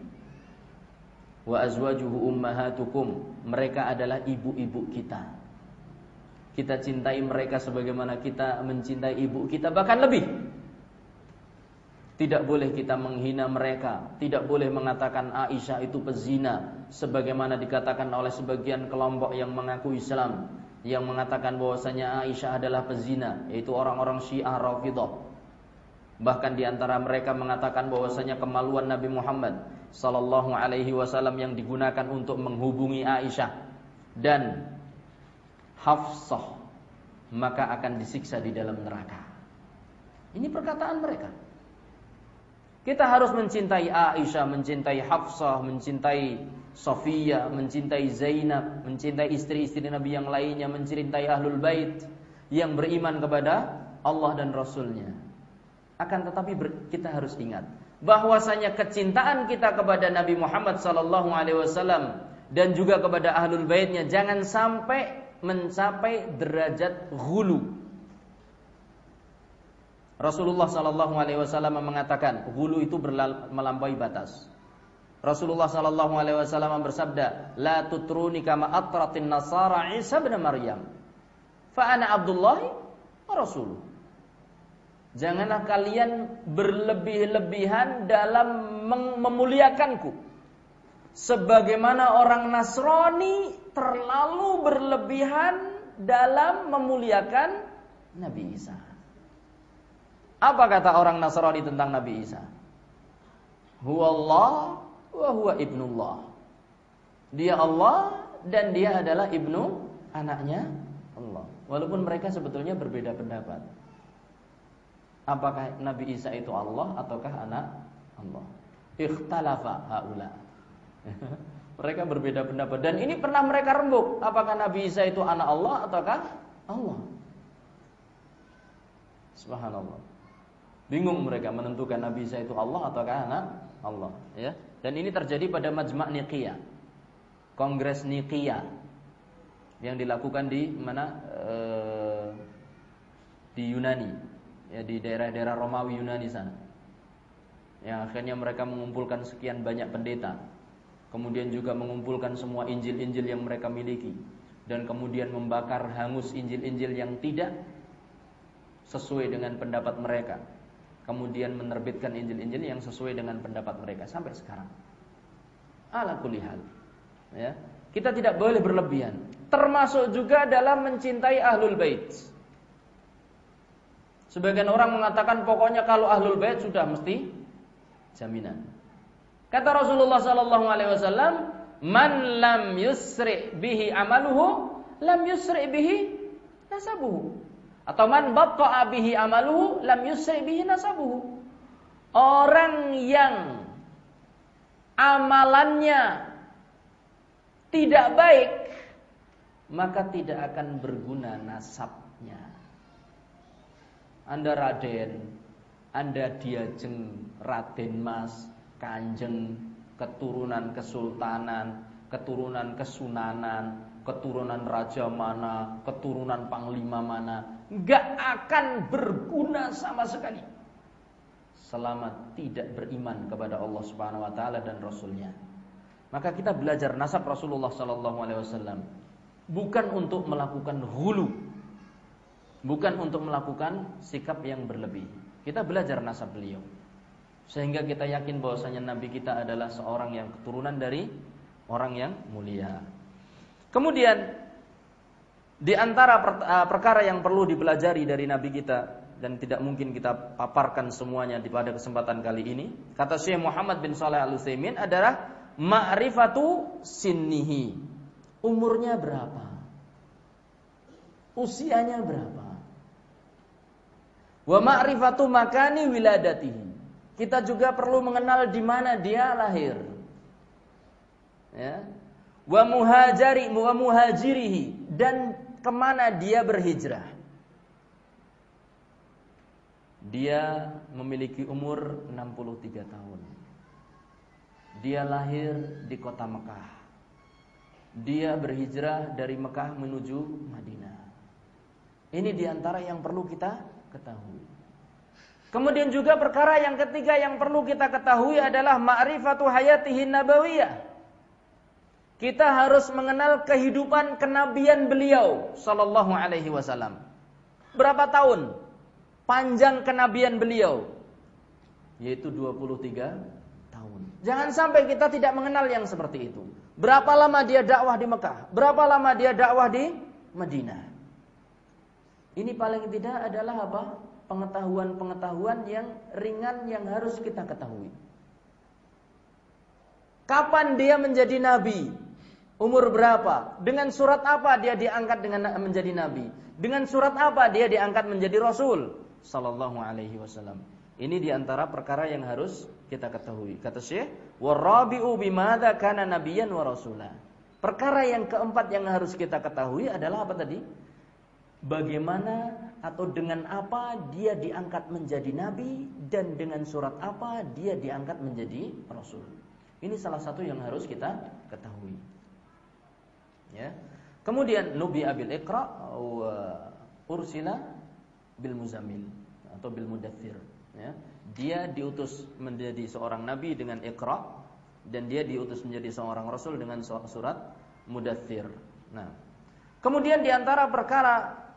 wa azwajuhu ummahatukum mereka adalah ibu-ibu kita kita cintai mereka sebagaimana kita mencintai ibu kita bahkan lebih. Tidak boleh kita menghina mereka, tidak boleh mengatakan Aisyah itu pezina sebagaimana dikatakan oleh sebagian kelompok yang mengaku Islam yang mengatakan bahwasanya Aisyah adalah pezina, yaitu orang-orang Syiah Rafidhah. Bahkan di antara mereka mengatakan bahwasanya kemaluan Nabi Muhammad sallallahu alaihi wasallam yang digunakan untuk menghubungi Aisyah dan Hafsah maka akan disiksa di dalam neraka. Ini perkataan mereka. Kita harus mencintai Aisyah, mencintai Hafsah, mencintai Sofia, mencintai Zainab, mencintai istri-istri Nabi yang lainnya, mencintai Ahlul Bait yang beriman kepada Allah dan Rasulnya. Akan tetapi kita harus ingat bahwasanya kecintaan kita kepada Nabi Muhammad sallallahu alaihi wasallam dan juga kepada Ahlul Baitnya jangan sampai mencapai derajat hulu. Rasulullah Sallallahu Alaihi Wasallam mengatakan hulu itu melampaui batas. Rasulullah Sallallahu Alaihi Wasallam bersabda, "La tutruni kama atratin nasara Isa bin Maryam, fa ana Abdullah wa Rasul." Janganlah kalian berlebih-lebihan dalam memuliakanku sebagaimana orang Nasrani terlalu berlebihan dalam memuliakan Nabi Isa. Apa kata orang Nasrani tentang Nabi Isa? Huwa Allah wa huwa ibnullah. Dia Allah dan dia adalah ibnu anaknya Allah. Walaupun mereka sebetulnya berbeda pendapat. Apakah Nabi Isa itu Allah ataukah anak Allah? Ikhtalafa haula. mereka berbeda pendapat dan ini pernah mereka rembuk apakah Nabi Isa itu anak Allah ataukah Allah Subhanallah Bingung mereka menentukan Nabi Isa itu Allah atau anak Allah, ya. Dan ini terjadi pada Majma' Niqiyah. Kongres Niqiyah yang dilakukan di mana e, di Yunani, ya di daerah-daerah Romawi Yunani sana. Yang akhirnya mereka mengumpulkan sekian banyak pendeta. Kemudian juga mengumpulkan semua Injil-Injil yang mereka miliki dan kemudian membakar hangus Injil-Injil yang tidak sesuai dengan pendapat mereka. Kemudian menerbitkan Injil-Injil yang sesuai dengan pendapat mereka sampai sekarang. Ala kulihal. Ya. Kita tidak boleh berlebihan. Termasuk juga dalam mencintai ahlul bait. Sebagian orang mengatakan pokoknya kalau ahlul bait sudah mesti jaminan. Kata Rasulullah sallallahu alaihi wasallam, man lam yusri bihi amaluhu lam yusri bihi nasabuhu. Atau man batta'a bihi amaluhu lam yusri bihi nasabuhu. Orang yang amalannya tidak baik maka tidak akan berguna nasabnya Anda Raden Anda Diajeng Raden Mas Kanjeng keturunan kesultanan, keturunan kesunanan, keturunan raja mana, keturunan panglima mana, nggak akan berguna sama sekali selama tidak beriman kepada Allah Subhanahu wa taala dan rasulnya. Maka kita belajar nasab Rasulullah sallallahu alaihi wasallam bukan untuk melakukan hulu. Bukan untuk melakukan sikap yang berlebih. Kita belajar nasab beliau. Sehingga kita yakin bahwasanya Nabi kita adalah seorang yang keturunan dari orang yang mulia. Kemudian di antara eh, perkara yang perlu dipelajari dari Nabi kita dan tidak mungkin kita paparkan semuanya di pada kesempatan kali ini, kata Syekh Muhammad bin Saleh Al Utsaimin adalah ma'rifatu sinnihi. Umurnya berapa? Usianya berapa? Wa ma'rifatu makani wiladatihi kita juga perlu mengenal di mana dia lahir. Ya. Wa muhajiri wa muhajirihi dan ke mana dia berhijrah. Dia memiliki umur 63 tahun. Dia lahir di kota Mekah. Dia berhijrah dari Mekah menuju Madinah. Ini di antara yang perlu kita ketahui. Kemudian juga perkara yang ketiga yang perlu kita ketahui adalah ma'rifatu hayatihi nabawiyah. Kita harus mengenal kehidupan kenabian beliau sallallahu alaihi wasallam. Berapa tahun panjang kenabian beliau? Yaitu 23 tahun. Jangan sampai kita tidak mengenal yang seperti itu. Berapa lama dia dakwah di Mekah? Berapa lama dia dakwah di Madinah? Ini paling tidak adalah apa? pengetahuan-pengetahuan yang ringan yang harus kita ketahui. Kapan dia menjadi nabi? Umur berapa? Dengan surat apa dia diangkat dengan menjadi nabi? Dengan surat apa dia diangkat menjadi rasul? Sallallahu alaihi wasallam. Ini di antara perkara yang harus kita ketahui. Kata Syekh, "Warabi'u bimada kana nabiyan wa rasula." Perkara yang keempat yang harus kita ketahui adalah apa tadi? Bagaimana atau dengan apa dia diangkat menjadi nabi dan dengan surat apa dia diangkat menjadi rasul. Ini salah satu yang harus kita ketahui. Ya. Kemudian Nubi Abil Iqra ursila bil muzammil atau bil mudathir ya. Dia diutus menjadi seorang nabi dengan Iqra dan dia diutus menjadi seorang rasul dengan surat mudathir. Nah, kemudian di antara perkara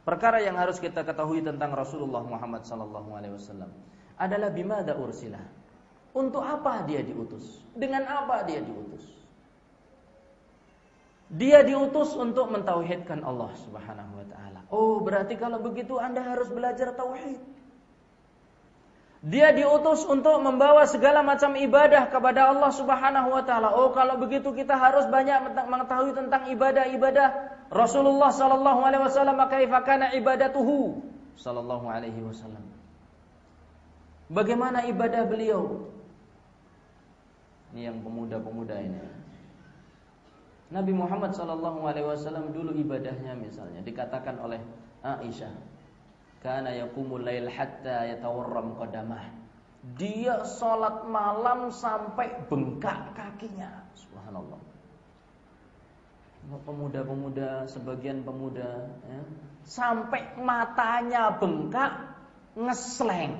Perkara yang harus kita ketahui tentang Rasulullah Muhammad sallallahu alaihi wasallam adalah bimada ursilah. Untuk apa dia diutus? Dengan apa dia diutus? Dia diutus untuk mentauhidkan Allah Subhanahu wa taala. Oh, berarti kalau begitu Anda harus belajar tauhid. Dia diutus untuk membawa segala macam ibadah kepada Allah Subhanahu wa taala. Oh, kalau begitu kita harus banyak mengetahui tentang ibadah-ibadah Rasulullah sallallahu alaihi wasallam kaifa kana ibadatuhu sallallahu alaihi wasallam. Bagaimana ibadah beliau? Ini yang pemuda-pemuda ini. Nabi Muhammad sallallahu alaihi wasallam dulu ibadahnya misalnya dikatakan oleh Aisyah Kana yaqumul lail hatta yatawarram qadamah. Dia sholat malam sampai bengkak kakinya. Subhanallah. Pemuda-pemuda, sebagian pemuda ya, sampai matanya bengkak ngesleng.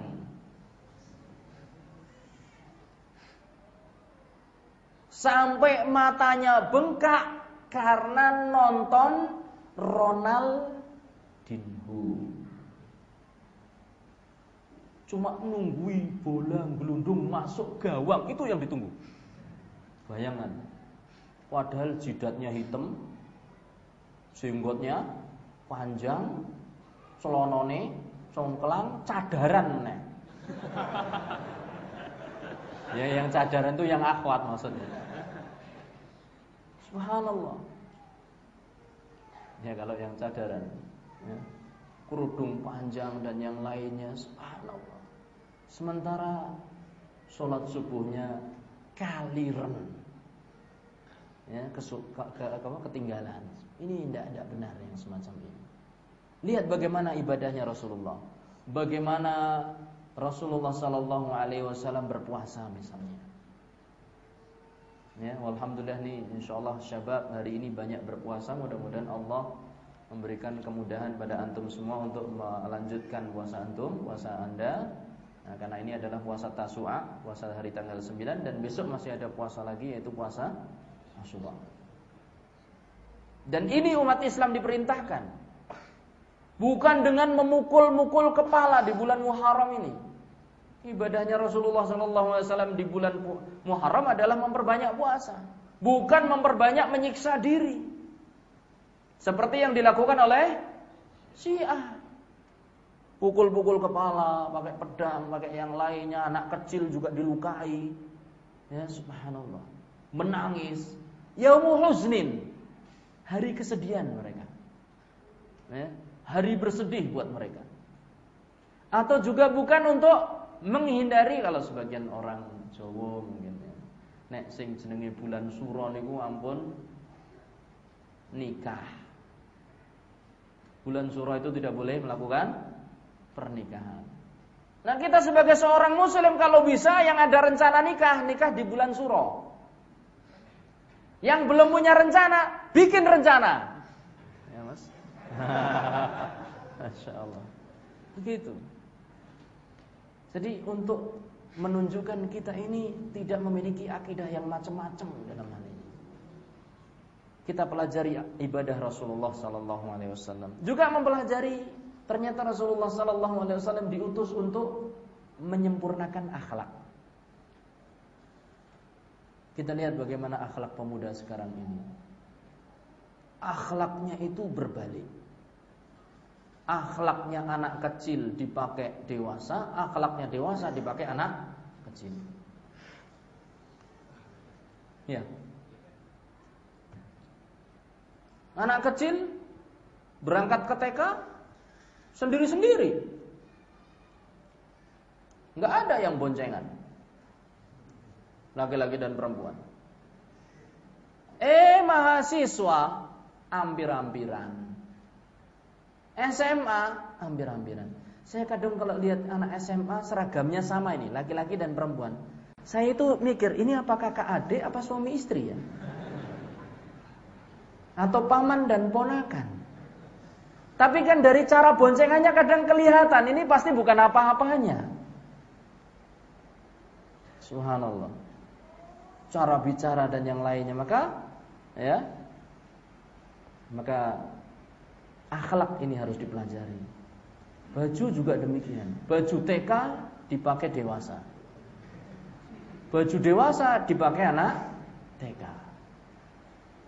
Sampai matanya bengkak karena nonton Ronaldinho. Cuma nunggui bola gelundung masuk gawang itu yang ditunggu. Bayangan. Padahal jidatnya hitam, jenggotnya panjang, celonone congklang, cadaran nih. ya yang cadaran itu yang akhwat maksudnya. Subhanallah. Ya kalau yang cadaran, ya, kerudung panjang dan yang lainnya, subhanallah. Sementara sholat subuhnya kaliren, ya, ke, ke, ke, ke, ketinggalan. Ini tidak tidak benar yang semacam ini. Lihat bagaimana ibadahnya Rasulullah. Bagaimana Rasulullah Sallallahu Alaihi Wasallam berpuasa misalnya. Ya, alhamdulillah nih, insya Allah syabab hari ini banyak berpuasa. Mudah-mudahan Allah memberikan kemudahan pada antum semua untuk melanjutkan puasa antum, puasa anda Nah, karena ini adalah puasa Tasu'a, puasa hari tanggal 9 dan besok masih ada puasa lagi yaitu puasa Asyura. Dan ini umat Islam diperintahkan. Bukan dengan memukul-mukul kepala di bulan Muharram ini. Ibadahnya Rasulullah SAW di bulan Muharram adalah memperbanyak puasa, bukan memperbanyak menyiksa diri. Seperti yang dilakukan oleh Syiah pukul-pukul kepala, pakai pedang, pakai yang lainnya, anak kecil juga dilukai. Ya subhanallah. Menangis. Yaumul huznin. Hari kesedihan mereka. Ya, hari bersedih buat mereka. Atau juga bukan untuk menghindari kalau sebagian orang Jawa mungkin ya. Nek sing jenenge bulan suro niku ampun nikah. Bulan suro itu tidak boleh melakukan pernikahan. Nah kita sebagai seorang muslim kalau bisa yang ada rencana nikah, nikah di bulan suro. Yang belum punya rencana, bikin rencana. Ya mas. Masya Allah. Begitu. Jadi untuk menunjukkan kita ini tidak memiliki akidah yang macam-macam dalam hal ini. Kita pelajari ibadah Rasulullah Sallallahu Alaihi Wasallam. Juga mempelajari Ternyata Rasulullah Sallallahu Alaihi Wasallam diutus untuk menyempurnakan akhlak. Kita lihat bagaimana akhlak pemuda sekarang ini. Akhlaknya itu berbalik. Akhlaknya anak kecil dipakai dewasa, akhlaknya dewasa dipakai anak kecil. Ya. Anak kecil berangkat ke TK Sendiri-sendiri. Nggak ada yang boncengan. Laki-laki dan perempuan. Eh mahasiswa hampir-hampiran. SMA hampir-hampiran. Saya kadang kalau lihat anak SMA seragamnya sama ini, laki-laki dan perempuan. Saya itu mikir, ini apa kakak adik apa suami istri ya? Atau paman dan ponakan? Tapi kan dari cara boncengannya kadang kelihatan ini pasti bukan apa-apanya. Subhanallah. Cara bicara dan yang lainnya maka ya maka akhlak ini harus dipelajari. Baju juga demikian. Baju TK dipakai dewasa. Baju dewasa dipakai anak TK.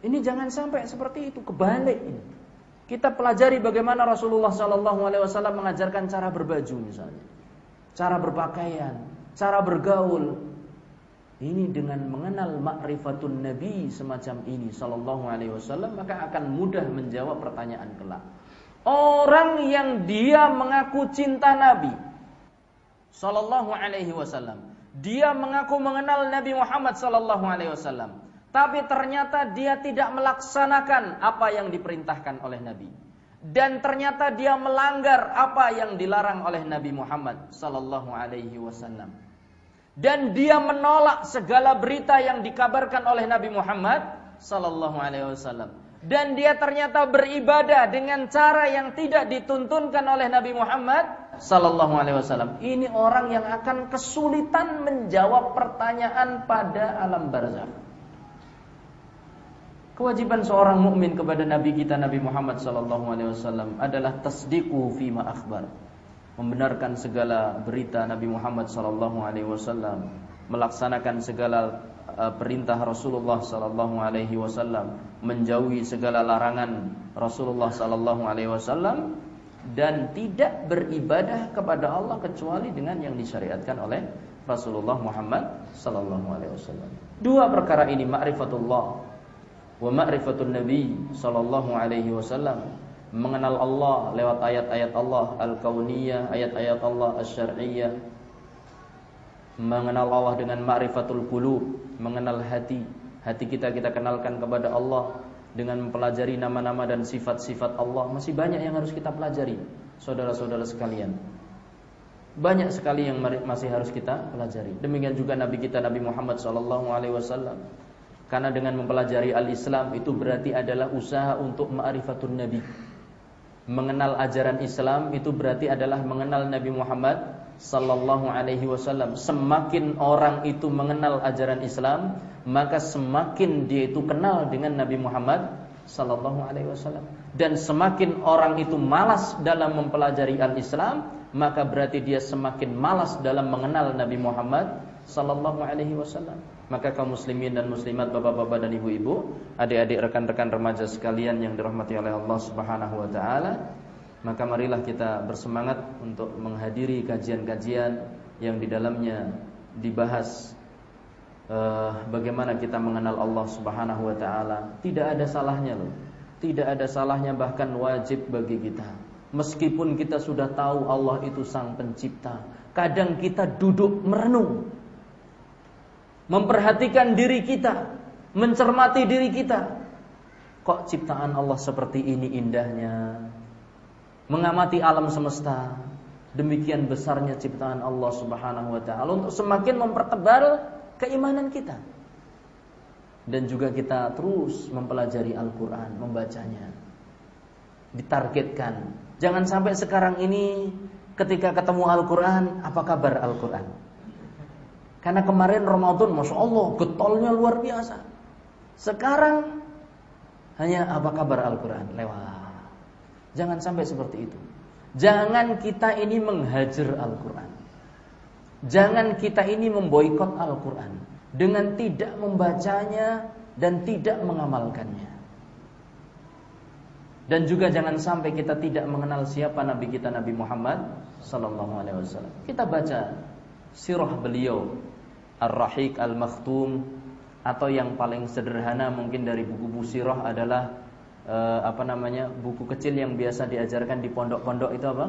Ini jangan sampai seperti itu, kebalik ini. Kita pelajari bagaimana Rasulullah Shallallahu Alaihi Wasallam mengajarkan cara berbaju misalnya, cara berpakaian, cara bergaul. Ini dengan mengenal makrifatun Nabi semacam ini Shallallahu Alaihi Wasallam maka akan mudah menjawab pertanyaan kelak. Orang yang dia mengaku cinta Nabi Shallallahu Alaihi Wasallam, dia mengaku mengenal Nabi Muhammad Shallallahu Alaihi Wasallam, tapi ternyata dia tidak melaksanakan apa yang diperintahkan oleh Nabi. dan ternyata dia melanggar apa yang dilarang oleh Nabi Muhammad sallallahu alaihi wasallam. Dan dia menolak segala berita yang dikabarkan oleh Nabi Muhammad sallallahu alaihi wasallam. Dan dia ternyata beribadah dengan cara yang tidak dituntunkan oleh Nabi Muhammad sallallahu alaihi wasallam. Ini orang yang akan kesulitan menjawab pertanyaan pada alam barzakh. Kewajiban seorang mukmin kepada Nabi kita Nabi Muhammad sallallahu alaihi wasallam adalah tasdiqu fi ma akhbar. Membenarkan segala berita Nabi Muhammad sallallahu alaihi wasallam, melaksanakan segala uh, perintah Rasulullah sallallahu alaihi wasallam, menjauhi segala larangan Rasulullah sallallahu alaihi wasallam dan tidak beribadah kepada Allah kecuali dengan yang disyariatkan oleh Rasulullah Muhammad sallallahu alaihi wasallam. Dua perkara ini ma'rifatullah wa ma'rifatun nabi sallallahu alaihi wasallam mengenal Allah lewat ayat-ayat Allah al-kauniyah, ayat-ayat Allah asy-syar'iyyah. Mengenal Allah dengan ma'rifatul qulub, mengenal hati. Hati kita kita kenalkan kepada Allah dengan mempelajari nama-nama dan sifat-sifat Allah. Masih banyak yang harus kita pelajari, saudara-saudara sekalian. Banyak sekali yang masih harus kita pelajari. Demikian juga Nabi kita Nabi Muhammad sallallahu alaihi wasallam karena dengan mempelajari al-Islam itu berarti adalah usaha untuk ma'rifatun Nabi. Mengenal ajaran Islam itu berarti adalah mengenal Nabi Muhammad sallallahu alaihi wasallam. Semakin orang itu mengenal ajaran Islam, maka semakin dia itu kenal dengan Nabi Muhammad sallallahu alaihi wasallam. Dan semakin orang itu malas dalam mempelajari al-Islam, maka berarti dia semakin malas dalam mengenal Nabi Muhammad sallallahu alaihi wasallam. Maka kaum muslimin dan muslimat, bapak-bapak dan ibu-ibu, adik-adik rekan-rekan remaja sekalian yang dirahmati oleh Allah Subhanahu wa taala, maka marilah kita bersemangat untuk menghadiri kajian-kajian yang di dalamnya dibahas uh, bagaimana kita mengenal Allah Subhanahu wa taala. Tidak ada salahnya loh. Tidak ada salahnya bahkan wajib bagi kita. Meskipun kita sudah tahu Allah itu sang pencipta, kadang kita duduk merenung memperhatikan diri kita, mencermati diri kita. Kok ciptaan Allah seperti ini indahnya? Mengamati alam semesta, demikian besarnya ciptaan Allah Subhanahu wa taala untuk semakin mempertebal keimanan kita. Dan juga kita terus mempelajari Al-Qur'an, membacanya. Ditargetkan. Jangan sampai sekarang ini ketika ketemu Al-Qur'an, apa kabar Al-Qur'an? Karena kemarin Ramadan, masya Allah, getolnya luar biasa. Sekarang hanya apa kabar Al-Quran lewat. Jangan sampai seperti itu. Jangan kita ini menghajar Al-Quran. Jangan kita ini memboikot Al-Quran dengan tidak membacanya dan tidak mengamalkannya. Dan juga jangan sampai kita tidak mengenal siapa Nabi kita Nabi Muhammad Sallallahu Alaihi Wasallam. Kita baca sirah beliau Ar-Rahiq Al-Makhtum atau yang paling sederhana mungkin dari buku Busirah adalah uh, apa namanya buku kecil yang biasa diajarkan di pondok-pondok itu apa?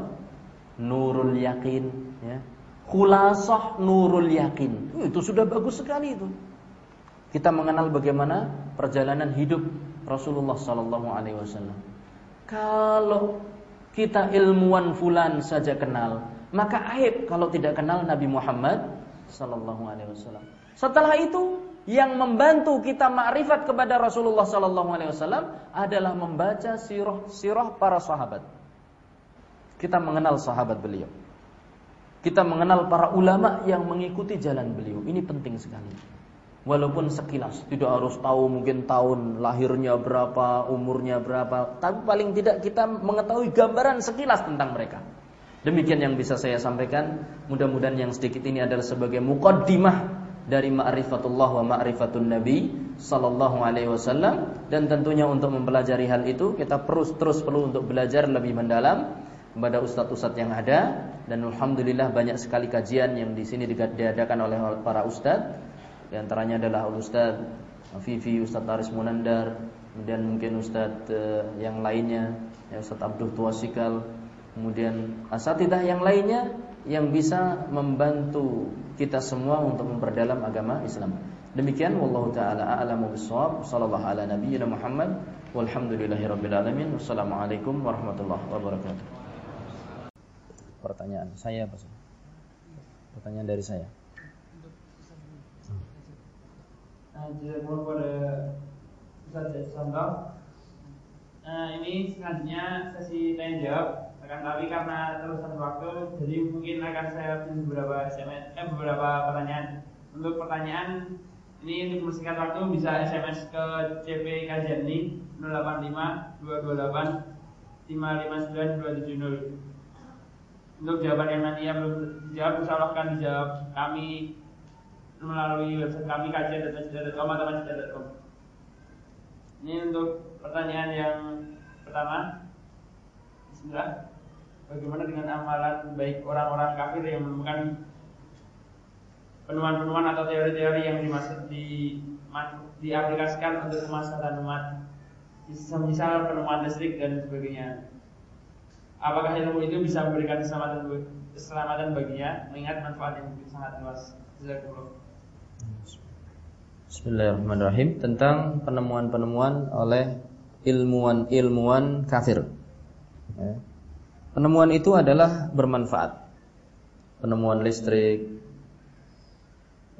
Nurul Yakin ya. Khulasah Nurul Yakin. Itu sudah bagus sekali itu. Kita mengenal bagaimana perjalanan hidup Rasulullah sallallahu alaihi wasallam. Kalau kita ilmuwan fulan saja kenal, maka aib kalau tidak kenal Nabi Muhammad sallallahu alaihi wasallam. Setelah itu yang membantu kita makrifat kepada Rasulullah sallallahu alaihi wasallam adalah membaca sirah sirah para sahabat. Kita mengenal sahabat beliau. Kita mengenal para ulama yang mengikuti jalan beliau. Ini penting sekali. Walaupun sekilas tidak harus tahu mungkin tahun lahirnya berapa, umurnya berapa, tapi paling tidak kita mengetahui gambaran sekilas tentang mereka. Demikian yang bisa saya sampaikan. Mudah-mudahan yang sedikit ini adalah sebagai mukaddimah dari ma'rifatullah wa ma'rifatun nabi sallallahu alaihi wasallam. Dan tentunya untuk mempelajari hal itu kita terus terus perlu untuk belajar lebih mendalam kepada ustadz-ustadz yang ada. Dan alhamdulillah banyak sekali kajian yang di sini diadakan oleh para ustadz di antaranya adalah Ustadz Vivi, Ustadz Aris Munandar, kemudian mungkin Ustadz eh, yang lainnya, ya Ustadz Abdul Tuasikal, Kemudian asatidah yang lainnya yang bisa membantu kita semua untuk memperdalam agama Islam. Demikian wallahu taala a'lamu bissawab. Sallallahu ala nabiyyina Muhammad walhamdulillahirabbil alamin. Wassalamualaikum warahmatullahi wabarakatuh. Pertanyaan saya apa sih? Pertanyaan dari saya. Nah, Ustaz Sambal. Nah, ini selanjutnya sesi tanya jawab. Akan tapi karena terusan waktu, jadi mungkin akan saya pilih beberapa SMS, eh, beberapa pertanyaan. Untuk pertanyaan ini untuk mempersingkat waktu bisa SMS ke CP kajian ini 085 228 559 270. Untuk jawaban yang nanti yang belum dijawab, insya Allah akan dijawab kami melalui website kami kajian.com atau masjid.com. Ini untuk pertanyaan yang pertama. Bismillah. Bagaimana dengan amalan baik orang-orang kafir yang menemukan penemuan-penemuan atau teori-teori yang dimaksud di diaplikasikan untuk kemaslahatan umat misal penemuan listrik dan sebagainya. Apakah ilmu itu bisa memberikan keselamatan keselamatan baginya? Mengingat manfaat yang sangat luas. Bismillahirrahmanirrahim. Tentang penemuan-penemuan oleh ilmuwan-ilmuwan kafir. Ya. Penemuan itu adalah bermanfaat. Penemuan listrik,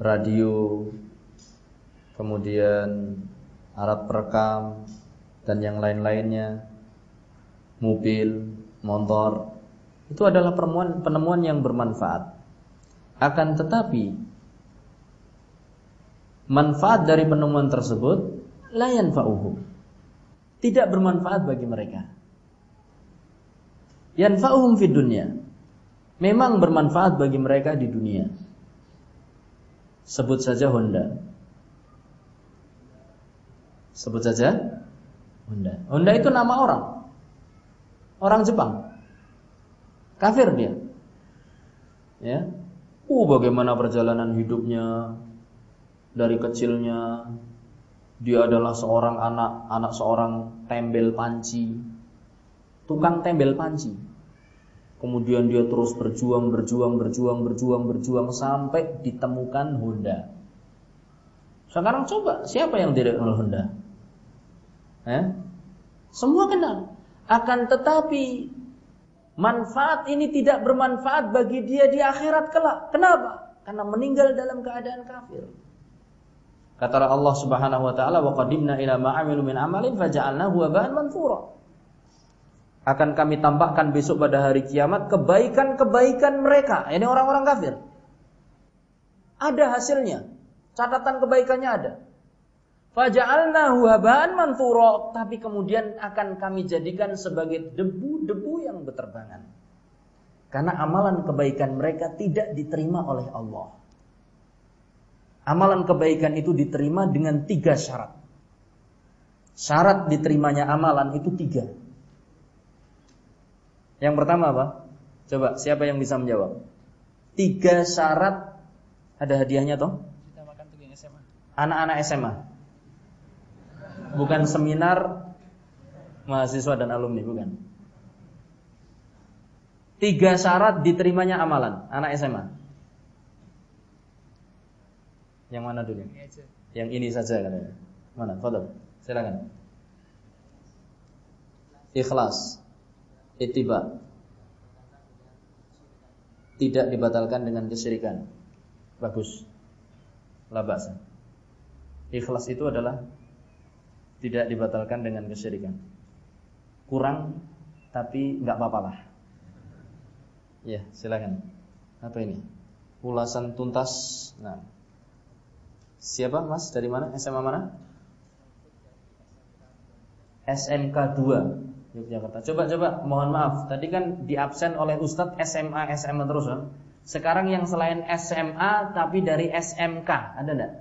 radio, kemudian alat perekam dan yang lain-lainnya, mobil, motor, itu adalah penemuan penemuan yang bermanfaat. Akan tetapi manfaat dari penemuan tersebut layan fauhu tidak bermanfaat bagi mereka. Yanfa'uhum fid dunya. Memang bermanfaat bagi mereka di dunia. Sebut saja Honda. Sebut saja Honda. Honda itu nama orang. Orang Jepang. Kafir dia. Ya. Uh, bagaimana perjalanan hidupnya dari kecilnya dia adalah seorang anak anak seorang tembel panci. Tukang tembel panci. Kemudian dia terus berjuang, berjuang, berjuang, berjuang, berjuang sampai ditemukan Honda. Sekarang coba, siapa yang tidak kenal Honda? Eh? Semua kenal. Akan tetapi manfaat ini tidak bermanfaat bagi dia di akhirat kelak. Kenapa? Karena meninggal dalam keadaan kafir. Kata Allah Subhanahu wa taala, "Wa qadimna ila min amalin faja'alnahu haba'an manthura." Akan kami tampakkan besok pada hari kiamat kebaikan-kebaikan mereka. Ini orang-orang kafir. Ada hasilnya. Catatan kebaikannya ada. Faja'alnahu haba'an manthura, tapi kemudian akan kami jadikan sebagai debu-debu yang berterbangan. Karena amalan kebaikan mereka tidak diterima oleh Allah. Amalan kebaikan itu diterima dengan tiga syarat. Syarat diterimanya amalan itu tiga. Yang pertama apa? Coba siapa yang bisa menjawab? Tiga syarat ada hadiahnya toh? Anak-anak SMA. Bukan seminar mahasiswa dan alumni, bukan. Tiga syarat diterimanya amalan anak SMA. Yang mana dulu? Yang ini saja katanya. Mana? Fadal. Silakan. Ikhlas ittiba tidak dibatalkan dengan kesyirikan. Bagus. Labas. Ikhlas itu adalah tidak dibatalkan dengan kesyirikan. Kurang tapi nggak apa-apa lah. Ya, silakan. Apa ini? Ulasan tuntas. Nah. Siapa Mas? Dari mana? SMA mana? SMK 2 Yogyakarta. Coba coba mohon maaf, tadi kan di absen oleh Ustadz SMA SMA terus kan. Sekarang yang selain SMA tapi dari SMK, ada enggak?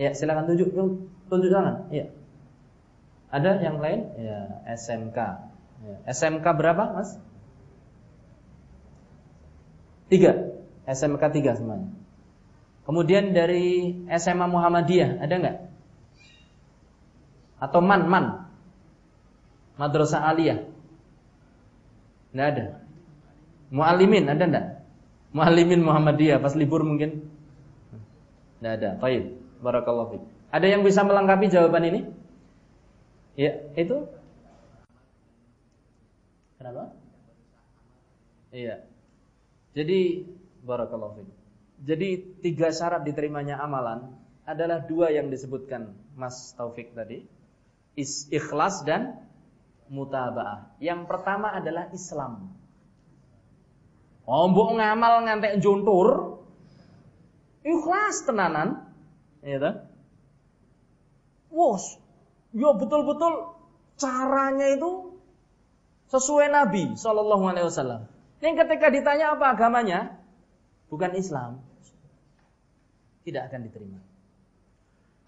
Ya, silakan tunjuk tunjuk tangan. Ya. Ada yang lain? Ya, SMK. Ya. SMK berapa, Mas? Tiga. SMK tiga semuanya. Kemudian dari SMA Muhammadiyah, ada enggak? Atau MAN, MAN? Madrasah aliyah? Enggak ada. Muallimin ada enggak? Muallimin Muhammadiyah pas libur mungkin? Enggak ada. Baik. Barakallahu fiik. Ada yang bisa melengkapi jawaban ini? Ya, itu? Kenapa? Iya. Jadi barakallahu fiik. Jadi tiga syarat diterimanya amalan adalah dua yang disebutkan Mas Taufik tadi. Ikhlas dan mutabaah. Yang pertama adalah Islam. Oh, mbok ngamal ngantek juntur, ikhlas tenanan, ya toh? Wos, yo betul-betul caranya itu sesuai Nabi Shallallahu Alaihi Wasallam. Yang ketika ditanya apa agamanya, bukan Islam, tidak akan diterima.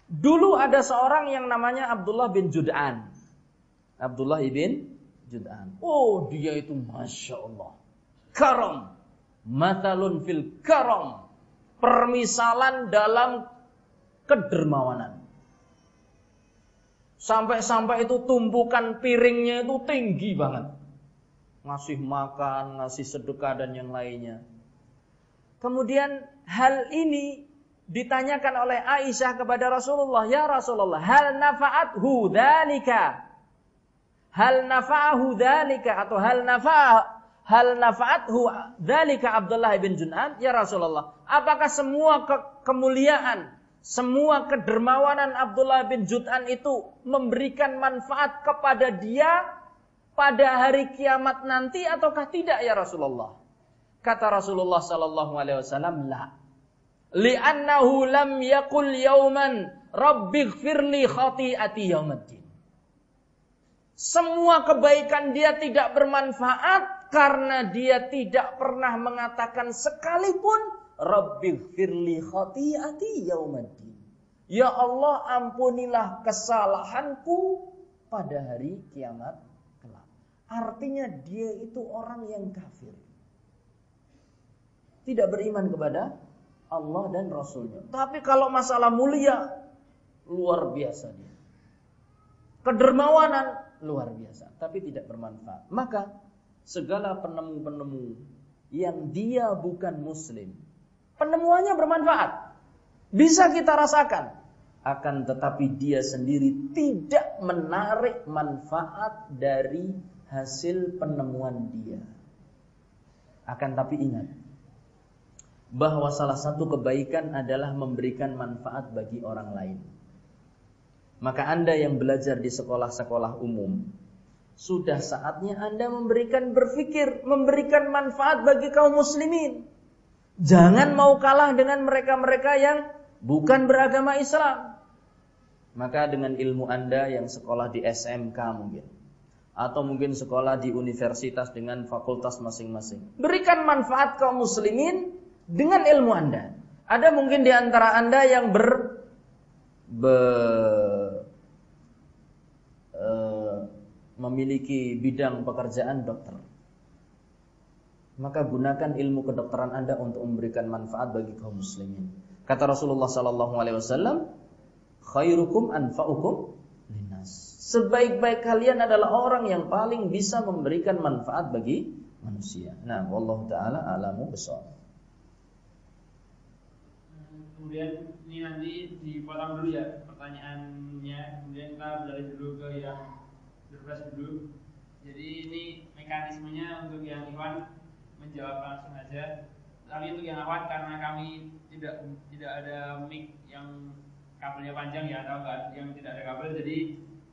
Dulu ada seorang yang namanya Abdullah bin Jud'an. Abdullah ibn Jud'an. Oh, dia itu masya Allah karam. Matalun fil karam. Permisalan dalam kedermawanan. Sampai-sampai itu tumpukan piringnya itu tinggi banget. Ngasih makan, ngasih sedekah dan yang lainnya. Kemudian hal ini ditanyakan oleh Aisyah kepada Rasulullah, "Ya Rasulullah, hal nafa'athu dzalika?" Hal nafa'ahu dzalika atau hal nafa' hal nafa'athu dzalika Abdullah bin Jun'an? Ya Rasulullah apakah semua ke kemuliaan semua kedermawanan Abdullah bin Jun'an itu memberikan manfaat kepada dia pada hari kiamat nanti ataukah tidak ya Rasulullah? Kata Rasulullah sallallahu alaihi wasallam la. Li'annahu lam yaqul yauman rabbighfirli khati'ati yaumiddin semua kebaikan dia tidak bermanfaat karena dia tidak pernah mengatakan sekalipun Rabbighfirli khati'ati yaumaddin. Ya Allah ampunilah kesalahanku pada hari kiamat kelak. Artinya dia itu orang yang kafir. Tidak beriman kepada Allah dan Rasulnya. Tapi kalau masalah mulia, luar biasa dia. Kedermawanan, luar biasa. Tapi tidak bermanfaat. Maka segala penemu-penemu yang dia bukan muslim. Penemuannya bermanfaat. Bisa kita rasakan. Akan tetapi dia sendiri tidak menarik manfaat dari hasil penemuan dia. Akan tapi ingat bahwa salah satu kebaikan adalah memberikan manfaat bagi orang lain. Maka Anda yang belajar di sekolah-sekolah umum sudah saatnya Anda memberikan berpikir, memberikan manfaat bagi kaum muslimin. Jangan mau kalah dengan mereka-mereka yang bukan beragama Islam. Maka dengan ilmu Anda yang sekolah di SMK mungkin atau mungkin sekolah di universitas dengan fakultas masing-masing. Berikan manfaat kaum muslimin dengan ilmu Anda. Ada mungkin di antara Anda yang ber, ber memiliki bidang pekerjaan dokter. Maka gunakan ilmu kedokteran Anda untuk memberikan manfaat bagi kaum muslimin. Kata Rasulullah sallallahu alaihi wasallam, "Khairukum anfa'ukum linnas." Sebaik-baik kalian adalah orang yang paling bisa memberikan manfaat bagi manusia. Nah, wallahu taala alamu besar. Kemudian ini nanti dipotong dulu ya pertanyaannya, kemudian kita beralih dulu ke yang berbelas dulu. Jadi ini mekanismenya untuk yang Iwan menjawab langsung aja. Tapi untuk yang Awan karena kami tidak tidak ada mic yang kabelnya panjang ya atau enggak yang tidak ada kabel jadi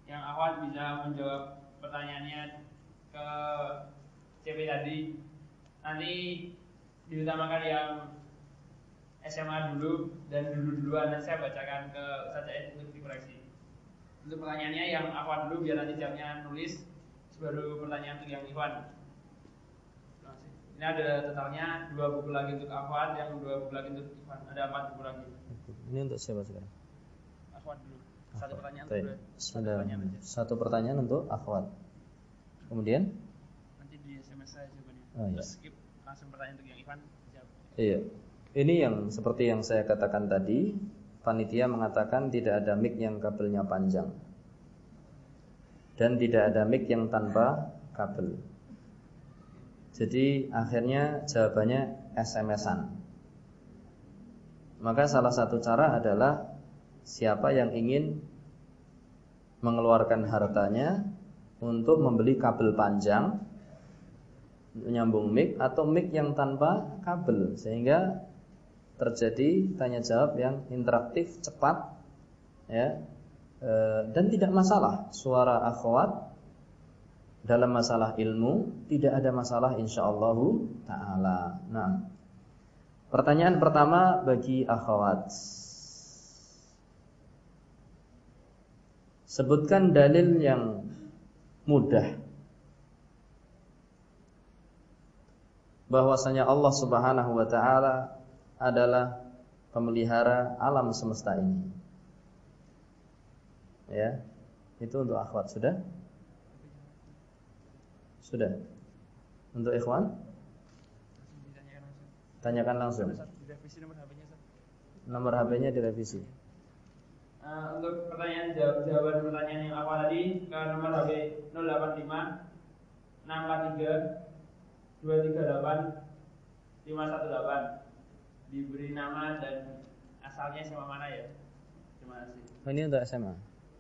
yang Awan bisa menjawab pertanyaannya ke CP tadi nanti diutamakan yang SMA dulu dan dulu duluan nanti saya bacakan ke untuk dikoreksi untuk pertanyaannya yang Afwan dulu biar nanti jamnya nulis baru pertanyaan untuk yang Iwan. Ini ada totalnya dua buku lagi untuk Afwan yang dua buku lagi untuk Iwan. Ada empat buku lagi. Ini untuk siapa sekarang? Afwan dulu. Satu pertanyaan untuk satu pertanyaan, satu pertanyaan untuk Afwan. Kemudian? Nanti di SMS saya jawabannya oh, iya. skip langsung pertanyaan untuk yang Iwan. Jawab iya. Ini yang seperti yang saya katakan tadi panitia mengatakan tidak ada mic yang kabelnya panjang dan tidak ada mic yang tanpa kabel. Jadi akhirnya jawabannya SMS-an. Maka salah satu cara adalah siapa yang ingin mengeluarkan hartanya untuk membeli kabel panjang menyambung mic atau mic yang tanpa kabel sehingga terjadi tanya jawab yang interaktif cepat ya e, dan tidak masalah suara akhwat dalam masalah ilmu tidak ada masalah insyaallah taala. Nah, pertanyaan pertama bagi akhwat. Sebutkan dalil yang mudah bahwasanya Allah Subhanahu wa taala adalah pemelihara alam semesta ini. Ya. Itu untuk akhwat sudah? Sudah. Untuk ikhwan? Tanyakan langsung. Nomor HP-nya direvisi. Uh, untuk pertanyaan jawab, jawaban pertanyaan yang awal tadi ke nomor HP 085 643 238 518 diberi nama dan asalnya sama mana ya? Terima kasih. Oh, ini untuk SMA.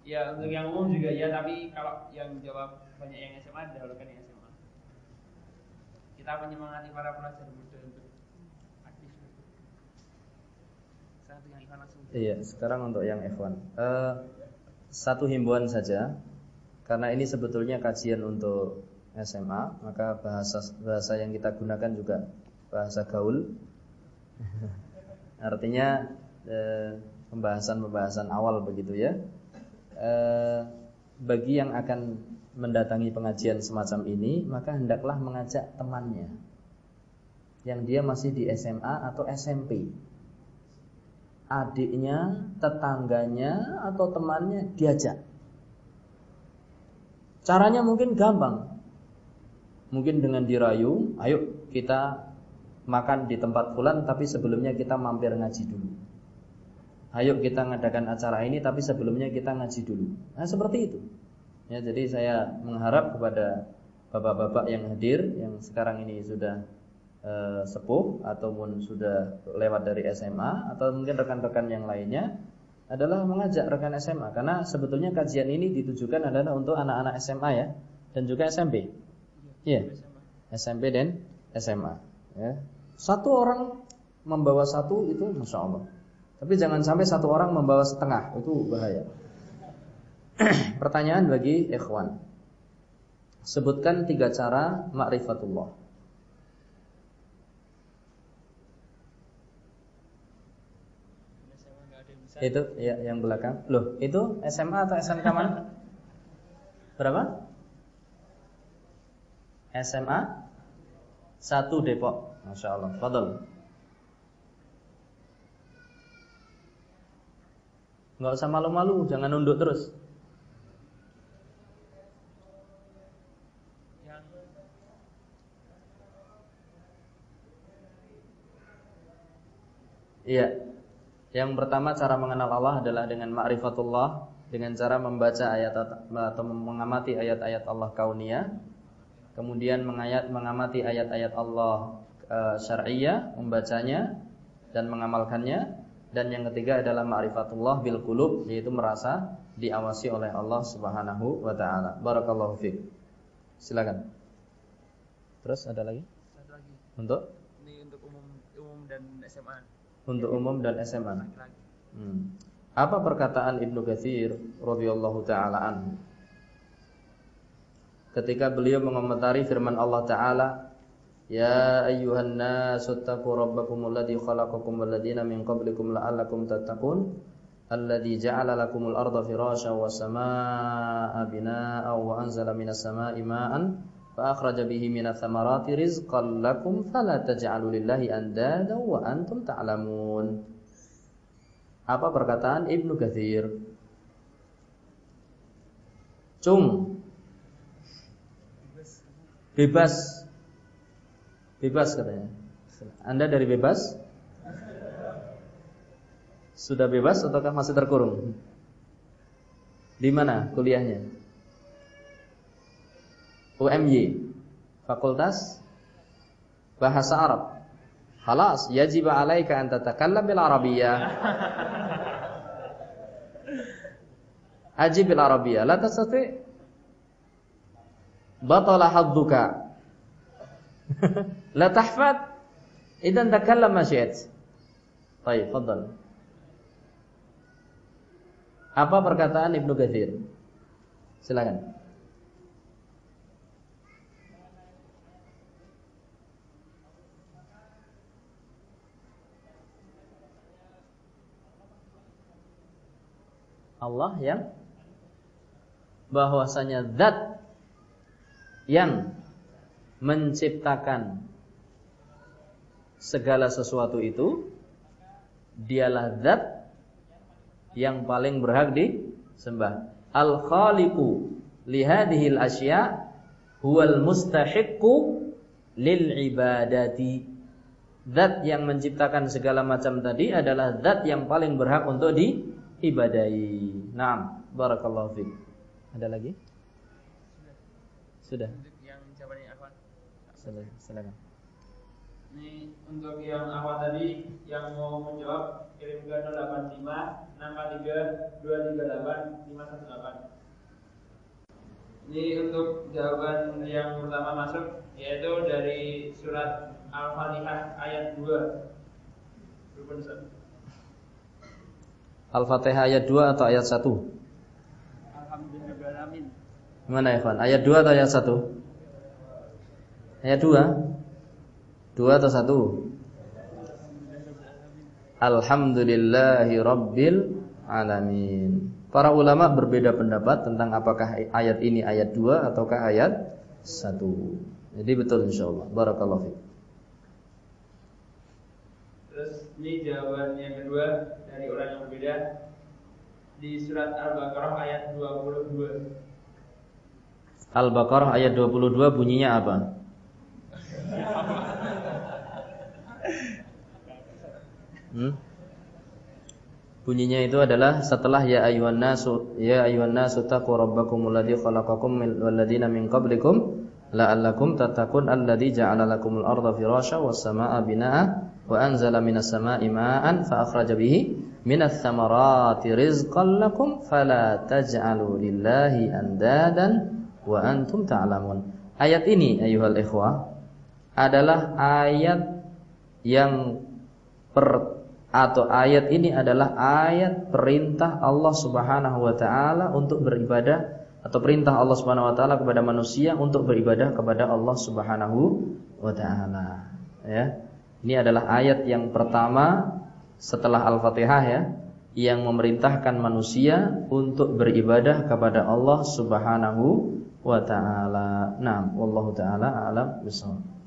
Ya untuk yang umum juga ya, tapi kalau yang jawab banyak yang SMA dahulukan yang SMA. Kita menyemangati para pelajar muda untuk aktif. Satu yang ikhwan langsung. Iya, sekarang untuk yang ikhwan. Uh, satu himbauan saja, karena ini sebetulnya kajian untuk SMA, maka bahasa bahasa yang kita gunakan juga bahasa gaul. Artinya eh, pembahasan-pembahasan awal begitu ya. Eh, bagi yang akan mendatangi pengajian semacam ini, maka hendaklah mengajak temannya yang dia masih di SMA atau SMP. Adiknya, tetangganya atau temannya diajak. Caranya mungkin gampang. Mungkin dengan dirayu, ayo kita makan di tempat fulan tapi sebelumnya kita mampir ngaji dulu. Ayo kita ngadakan acara ini tapi sebelumnya kita ngaji dulu. Nah, seperti itu. Ya, jadi saya mengharap kepada bapak-bapak yang hadir yang sekarang ini sudah e, sepuh ataupun sudah lewat dari SMA atau mungkin rekan-rekan yang lainnya adalah mengajak rekan SMA karena sebetulnya kajian ini ditujukan adalah untuk anak-anak SMA ya dan juga SMP. Iya. SMP dan SMA ya. Satu orang membawa satu itu masya Allah. Tapi jangan sampai satu orang membawa setengah itu bahaya. Pertanyaan bagi ikhwan. Sebutkan tiga cara ma'rifatullah. Itu ya yang belakang. Loh, itu SMA atau SMK mana? Berapa? SMA satu Depok. Masya Allah. Fadal. Nggak usah malu-malu, jangan nunduk terus. Iya. Yang pertama cara mengenal Allah adalah dengan ma'rifatullah, dengan cara membaca ayat atau mengamati ayat-ayat Allah kauniyah, kemudian mengayat mengamati ayat-ayat Allah uh, syar'iyyah, membacanya dan mengamalkannya dan yang ketiga adalah ma'rifatullah bil qulub yaitu merasa diawasi oleh Allah Subhanahu wa taala. Barakallahu fiik. Silakan. Terus ada lagi? Satu lagi. Untuk? Ini untuk umum umum dan SMA. Untuk umum dan SMA. Hmm. Apa perkataan Ibnu Katsir radhiyallahu taala anhu? Ketika beliau mengomentari firman Allah taala يا أيها الناس اتقوا ربكم الذي خلقكم والذين من قبلكم لعلكم تتقون الذي جعل لكم الأرض فراشا والسماء بناء وأنزل من السماء ماء فأخرج به من الثمرات رزقا لكم فلا تجعلوا لله أندادا وأنتم تعلمون Apa perkataan Ibnu Katsir? Cung Bebas Bebas katanya. Anda dari bebas? Sudah bebas ataukah masih terkurung? Di mana kuliahnya? UMY Fakultas bahasa Arab. Halas, yajib 'alaika an tatakallam bil Arabiyyah. Ajib bil Arabiyyah, la tastati. Batala hadduka. la tahfad. Idan takallam ma syi'at. Baik, fadhal. Apa perkataan Ibnu Katsir? Silakan. Allah yang bahwasanya zat yang menciptakan segala sesuatu itu dialah zat yang paling berhak disembah. Al-khaliqu li hadhil asya huwal mustahiqqu lil ibadati. Zat yang menciptakan segala macam tadi adalah zat yang paling berhak untuk diibadahi. Naam, barakallahu fiik. Ada lagi? Sudah. Silakan. Ini untuk yang awal tadi yang mau menjawab kirim ke 085 643 238 518. Ini untuk jawaban yang pertama masuk yaitu dari surat Al-Fatihah ayat 2. Rukun Ustaz. Al-Fatihah ayat 2 atau ayat 1? Alhamdulillahirabbil Mana ya, Ayat 2 atau ayat 1? Ayat 2? Dua atau satu? Alhamdulillahi Rabbil Alamin Para ulama berbeda pendapat tentang apakah ayat ini ayat 2 ataukah ayat 1 Jadi betul insyaAllah Barakallahu fiqh Terus ini jawaban yang kedua dari orang yang berbeda di surat Al-Baqarah ayat 22. Al-Baqarah ayat 22 bunyinya apa? Hmm? Bunyinya itu adalah setelah ya ayuhan nasu ya ayuhan nasu taqu rabbakumul ladzi khalaqakum wal ladzina min qablikum la'allakum tattaqun alladzi ja'ala lakumul arda firasya was samaa'a binaa'a wa anzala minas samaa'i ma'an fa akhraja bihi minas thamarati rizqan lakum fala taj'alu lillahi andadan wa antum ta'lamun. Ayat ini ayuhal ikhwah adalah ayat yang per atau ayat ini adalah ayat perintah Allah Subhanahu wa taala untuk beribadah atau perintah Allah Subhanahu wa taala kepada manusia untuk beribadah kepada Allah Subhanahu wa taala ya ini adalah ayat yang pertama setelah Al-Fatihah ya yang memerintahkan manusia untuk beribadah kepada Allah Subhanahu wa taala. Nah, wallahu taala alam bisawab.